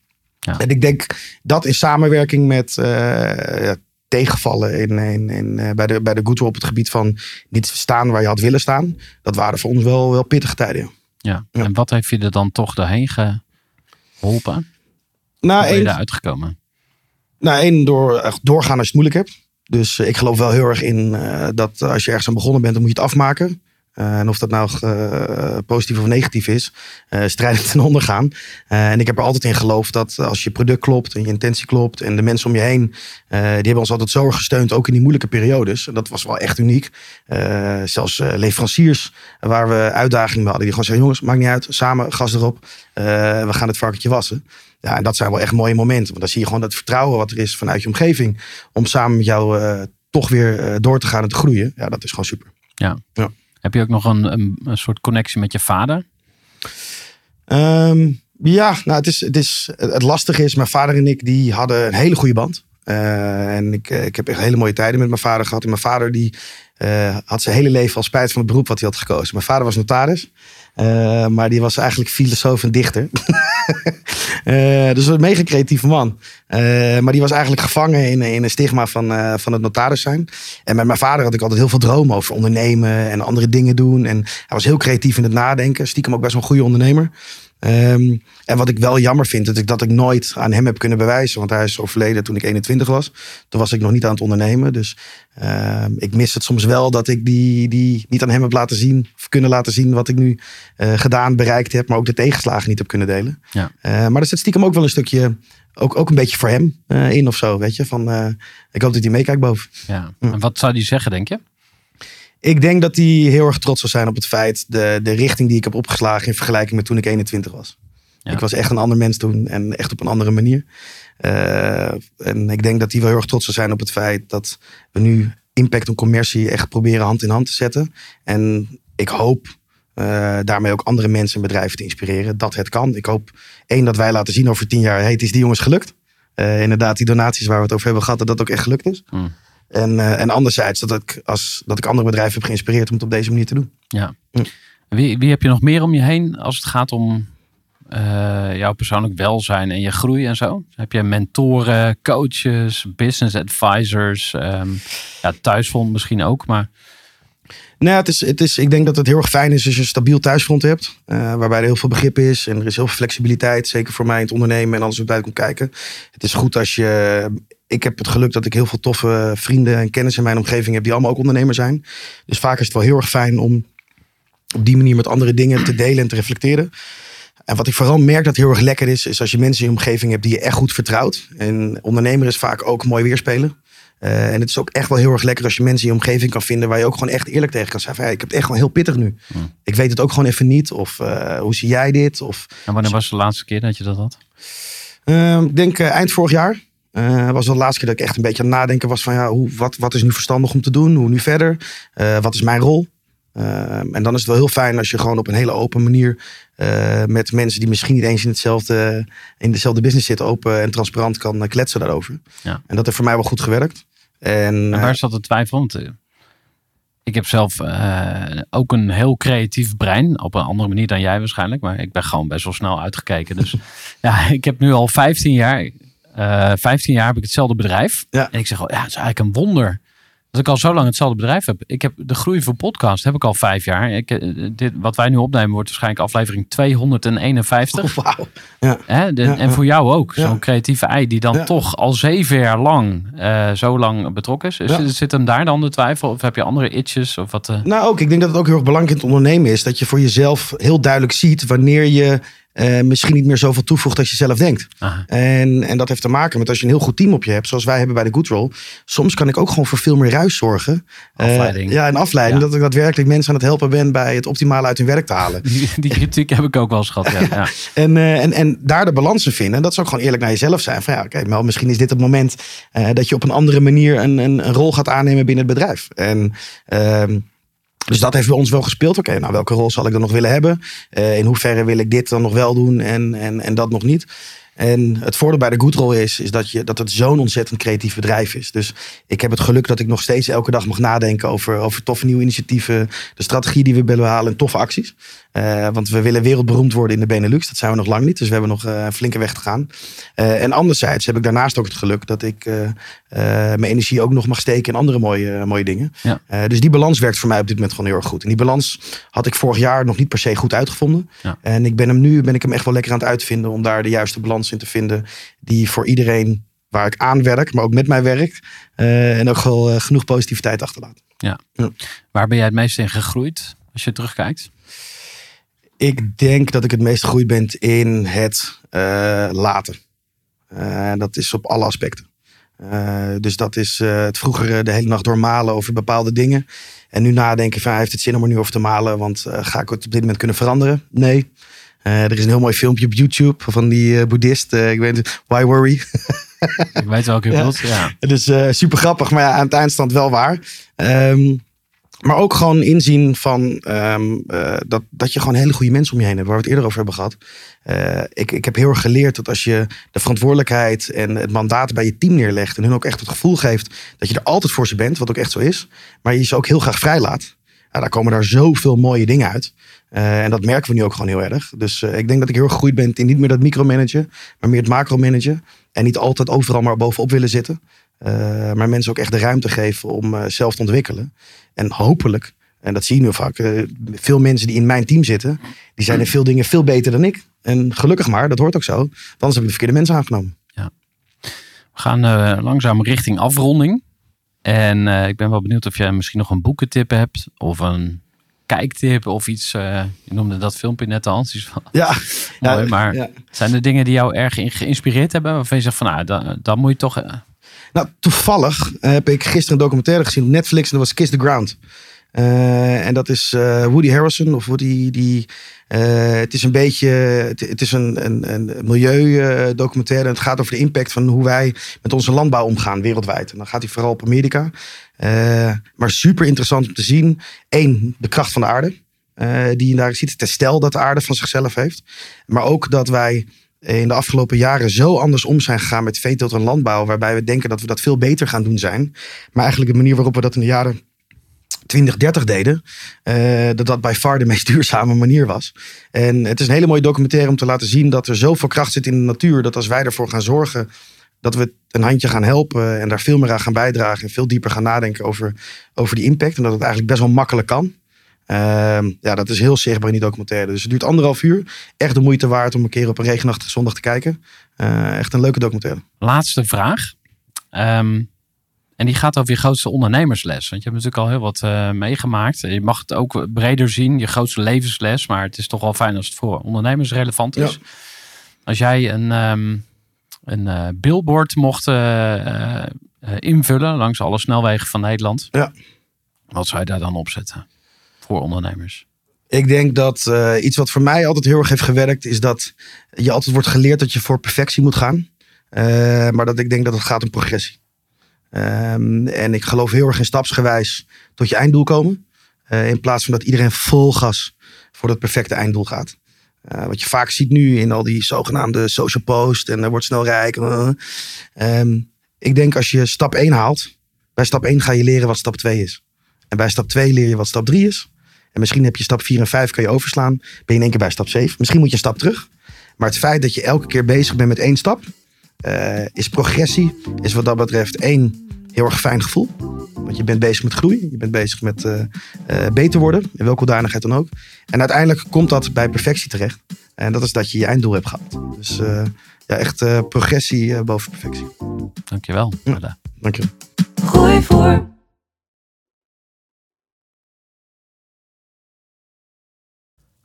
Ja. En ik denk dat in samenwerking met eh, tegenvallen in, in, in, eh, bij, de, bij de Roll op het gebied van niet staan waar je had willen staan. Dat waren voor ons wel, wel pittige tijden. ja. En wat heeft je er dan toch doorheen geholpen? Hoe Nou, ben je één, daar uitgekomen? nou, één door, echt doorgaan als je het moeilijk hebt. Dus eh, ik geloof wel heel erg in eh, dat als je ergens aan begonnen bent, dan moet je het afmaken. Eh, en of dat nou eh, positief of negatief is, eh strijdend ten onder gaan. Eh, en ik heb er altijd in geloofd dat als je product klopt en je intentie klopt en de mensen om je heen, die hebben ons altijd zo erg gesteund, ook in die moeilijke periodes. En dat was wel echt uniek. Zelfs leveranciers waar we uitdagingen mee hadden, die gewoon zeggen, jongens, maakt niet uit, samen, gas erop, we gaan het varkentje wassen. Ja, en dat zijn wel echt mooie momenten. Want dan zie je gewoon dat vertrouwen wat er is vanuit je omgeving. Om samen met jou toch weer door te gaan en te groeien. Ja, dat is gewoon super. Heb je ook nog een, een, soort connectie met je vader? Ehm, ja, nou, het, is, het, is, het lastige is, mijn vader en ik die hadden een hele goede band. Eh, en ik, eh, ik heb echt hele mooie tijden met mijn vader gehad. En mijn vader die, eh, had zijn hele leven al spijt van het beroep wat hij had gekozen. Mijn vader was notaris. Eh, maar die was eigenlijk filosoof en dichter. Eh, dus een mega creatieve man. Eh, maar die was eigenlijk gevangen in, een stigma van, van het notaris zijn. En met mijn vader had ik altijd heel veel dromen over ondernemen en andere dingen doen. En hij was heel creatief in het nadenken. Stiekem ook best wel een goede ondernemer. Ehm, en wat ik wel jammer vind, dat ik dat ik nooit aan hem heb kunnen bewijzen. Want hij is overleden toen ik 21 was. Toen was ik nog niet aan het ondernemen. Dus ehm, ik mis het soms wel dat ik die, die niet aan hem heb laten zien. Of kunnen laten zien wat ik nu eh, gedaan, bereikt heb. Maar ook de tegenslagen niet heb kunnen delen. Ja. Eh, maar er zit stiekem ook wel een stukje, ook, ook een beetje voor hem eh, in of zo. Weet je, van ik hoop dat hij meekijkt boven. Ja. En wat zou die zeggen, denk je? Ik denk dat hij heel erg trots zal zijn op het feit, de, de richting die ik heb opgeslagen in vergelijking met toen ik 21 was. Ja. Ik was echt een ander mens toen en echt op een andere manier. Eh, en ik denk dat hij wel heel erg trots zal zijn op het feit dat we nu impact en commercie echt proberen hand in hand te zetten. En ik hoop eh, daarmee ook andere mensen en bedrijven te inspireren dat het kan. Ik hoop één dat wij laten zien over tien jaar, hey, het is die jongens gelukt. Eh, inderdaad, die donaties waar we het over hebben gehad, dat dat ook echt gelukt is. Hmm. En, eh, en anderzijds dat ik, als, dat ik andere bedrijven heb geïnspireerd om het op deze manier te doen. Ja. Hm. Wie, wie heb je nog meer om je heen als het gaat om eh, jouw persoonlijk welzijn en je groei en zo? Heb je mentoren, coaches, business advisors, ehm ja, thuisfront misschien ook, maar Nou, het is, het is, ik denk dat het heel erg fijn is als je een stabiel thuisfront hebt. eh, waarbij er heel veel begrip is. En er is heel veel flexibiliteit. Zeker voor mij in het ondernemen en alles wat bij komt kijken. Het is goed als je... Ik heb het geluk dat ik heel veel toffe vrienden en kennis in mijn omgeving heb. Die allemaal ook ondernemer zijn. Dus vaak is het wel heel erg fijn om op die manier met andere dingen te delen en te reflecteren. En wat ik vooral merk dat heel erg lekker is, is als je mensen in je omgeving hebt die je echt goed vertrouwt. En ondernemer is vaak ook mooi weerspelen. Eh, en het is ook echt wel heel erg lekker als je mensen in je omgeving kan vinden waar je ook gewoon echt eerlijk tegen kan zijn. Van, hey, ik heb het echt gewoon heel pittig nu. Hmm. Ik weet het ook gewoon even niet. Of eh, hoe zie jij dit? Of en wanneer was de laatste keer dat je dat had? eh, ik denk eh, eind vorig jaar. Eh, was wel de laatste keer dat ik echt een beetje aan het nadenken was van ja, hoe, wat, wat is nu verstandig om te doen? Hoe nu verder? Eh, wat is mijn rol? Eh, en dan is het wel heel fijn als je gewoon op een hele open manier eh, met mensen die misschien niet eens in, hetzelfde, in dezelfde business zitten, open en transparant kan kletsen daarover. Ja. En dat heeft voor mij wel goed gewerkt. En, En waar zat de twijfel? Want ik heb zelf ook een heel creatief brein. Op een andere manier dan jij waarschijnlijk. Maar ik ben gewoon best wel snel uitgekeken. Dus ja, ik heb nu al 15 jaar eh 15 jaar heb ik hetzelfde bedrijf. Ja. En ik zeg al, ja, het is eigenlijk een wonder. Dat ik al zo lang hetzelfde bedrijf heb. Ik heb de groei voor podcast heb ik al vijf jaar. Ik, eh, dit, wat wij nu opnemen wordt waarschijnlijk aflevering 251. Wauw. Hè? De- Ja, en voor jou ook. Zo'n creatieve ei die dan toch al zeven jaar lang eh, zo lang betrokken is. Zit hem daar dan de twijfel? Of heb je andere itches? Of wat? Nou, ook. Ik denk dat het ook heel erg belangrijk in het ondernemen is. Dat je voor jezelf heel duidelijk ziet wanneer je eh, misschien niet meer zoveel toevoegt als je zelf denkt. Aha. En, en dat heeft te maken met als je een heel goed team op je hebt, zoals wij hebben bij de Good Roll. Soms kan ik ook gewoon voor veel meer ruis zorgen. Eh, Afleiding. ja, een afleiding. Ja. Dat ik daadwerkelijk mensen aan het helpen ben bij het optimale uit hun werk te halen. Die, die kritiek heb ik ook wel eens gehad. Ja. Ja. En, eh, en, en daar de balans in vinden. Dat is ook gewoon eerlijk naar jezelf zijn. Van ja, oké, maar misschien is dit het moment dat je op een andere manier een, een, een rol gaat aannemen binnen het bedrijf. En ehm, dus dat heeft bij ons wel gespeeld. Oké, nou welke rol zal ik dan nog willen hebben? Eh, in hoeverre wil ik dit dan nog wel doen en, en, en dat nog niet? En het voordeel bij de Good Roll is, is dat, je, dat het zo'n ontzettend creatief bedrijf is. Dus ik heb het geluk dat ik nog steeds elke dag mag nadenken over, over toffe nieuwe initiatieven. De strategie die we willen halen en toffe acties. Eh, want we willen wereldberoemd worden in de Benelux. Dat zijn we nog lang niet. Dus we hebben nog eh, een flinke weg te gaan. Eh, en anderzijds heb ik daarnaast ook het geluk dat ik mijn energie ook nog mag steken in andere mooie, mooie dingen. Ja. Dus die balans werkt voor mij op dit moment gewoon heel erg goed. En die balans had ik vorig jaar nog niet per se goed uitgevonden. Ja. En ik ben hem nu ben ik hem echt wel lekker aan het uitvinden om daar de juiste balans in te vinden. Die voor iedereen waar ik aan werk, maar ook met mij werkt. eh, en ook wel genoeg positiviteit achterlaat. Waar ben jij het meest in gegroeid als je terugkijkt? Ik denk dat ik het meest gegroeid ben in het eh, laten. Eh, dat is op alle aspecten. Eh, dus dat is het vroeger de hele nacht doormalen over bepaalde dingen. En nu nadenken van heeft het zin om er nu over te malen? Want ga ik het op dit moment kunnen veranderen? Nee. Er is een heel mooi filmpje op YouTube van die boeddhist. ik weet niet, Why Worry? Ik weet welke je Ja. bedoelt. Ja. Het is super grappig, maar ja, aan het eindstand wel waar. Ehm, maar ook gewoon inzien van ehm, eh, dat, dat je gewoon hele goede mensen om je heen hebt, waar we het eerder over hebben gehad. Eh, ik, ik heb heel erg geleerd dat als je de verantwoordelijkheid en het mandaat bij je team neerlegt en hun ook echt het gevoel geeft dat je er altijd voor ze bent, wat ook echt zo is, maar je ze ook heel graag vrijlaat, ja, daar komen daar zoveel mooie dingen uit. Eh, en dat merken we nu ook gewoon heel erg. Dus ik denk dat ik heel erg gegroeid ben in niet meer dat micromanagen, maar meer het macromanagen. En niet altijd overal maar bovenop willen zitten. Eh, maar mensen ook echt de ruimte geven om eh, zelf te ontwikkelen. En hopelijk, en dat zie je nu vaak, eh, veel mensen die in mijn team zitten, die zijn in veel dingen veel beter dan ik. En gelukkig maar, dat hoort ook zo. Anders heb ik de verkeerde mensen aangenomen. We gaan langzaam richting afronding. En ik ben wel benieuwd of jij misschien nog een boekentip hebt. Of een kijktip of iets. je noemde dat filmpje net al. Wel Ja, mooi, maar ja. zijn er dingen die jou erg in- geïnspireerd hebben? Waarvan je zegt van nou, dan, dan moet je toch... Nou, toevallig heb ik gisteren een documentaire gezien op Netflix. En dat was Kiss the Ground. Eh, en dat is eh, Woody Harrelson. Of Woody, die, eh, het is een beetje, het, is een, een, een milieudocumentaire. en het gaat over de impact van hoe wij met onze landbouw omgaan wereldwijd. En dan gaat hij vooral op Amerika. Maar super interessant om te zien. Eén, de kracht van de aarde. die je daar ziet. Het herstel dat de aarde van zichzelf heeft. Maar ook dat wij in de afgelopen jaren zo anders om zijn gegaan met veeteelt en landbouw. Waarbij we denken dat we dat veel beter gaan doen zijn. Maar eigenlijk de manier waarop we dat in de jaren 20, 30 deden. eh, dat dat bij far de meest duurzame manier was. En het is een hele mooie documentaire om te laten zien dat er zoveel kracht zit in de natuur. Dat als wij ervoor gaan zorgen dat we een handje gaan helpen. En daar veel meer aan gaan bijdragen. En veel dieper gaan nadenken over, over die impact. En dat het eigenlijk best wel makkelijk kan. Ehm, ja, dat is heel zichtbaar in die documentaire. Dus het duurt anderhalf uur. Echt de moeite waard om een keer op een regenachtige zondag te kijken. Eh, echt een leuke documentaire. laatste vraag. Ehm, en die gaat over je grootste ondernemersles. Want je hebt natuurlijk al heel wat eh, meegemaakt. Je mag het ook breder zien, je grootste levensles. Maar het is toch wel fijn als het voor ondernemers relevant is. Ja. Als jij een, ehm, een eh, billboard mocht invullen langs alle snelwegen van Nederland. Ja. Wat zou je daar dan opzetten voor ondernemers? Ik denk dat eh, iets wat voor mij altijd heel erg heeft gewerkt, is dat je altijd wordt geleerd dat je voor perfectie moet gaan. Eh, maar dat ik denk dat het gaat om progressie. Ehm, en ik geloof heel erg in stapsgewijs tot je einddoel komen. Eh, in plaats van dat iedereen vol gas voor dat perfecte einddoel gaat. Wat je vaak ziet nu in al die zogenaamde social post en er wordt snel rijk. eh. Ehm, ik denk als je stap 1 haalt, bij stap 1 ga je leren wat stap 2 is. En bij stap 2 leer je wat stap 3 is. En misschien heb je stap 4 en 5 kan je overslaan. Ben je in één keer bij stap 7. Misschien moet je een stap terug. Maar het feit dat je elke keer bezig bent met één stap. eh, is progressie. Is wat dat betreft één heel erg fijn gevoel. Want je bent bezig met groei. Je bent bezig met eh, eh, beter worden. In welke hoedanigheid dan ook. En uiteindelijk komt dat bij perfectie terecht. En dat is dat je je einddoel hebt gehaald. Dus eh, ja, echt eh, progressie boven perfectie. Dankjewel. Ja. Melle. Dank je. Gooi voor.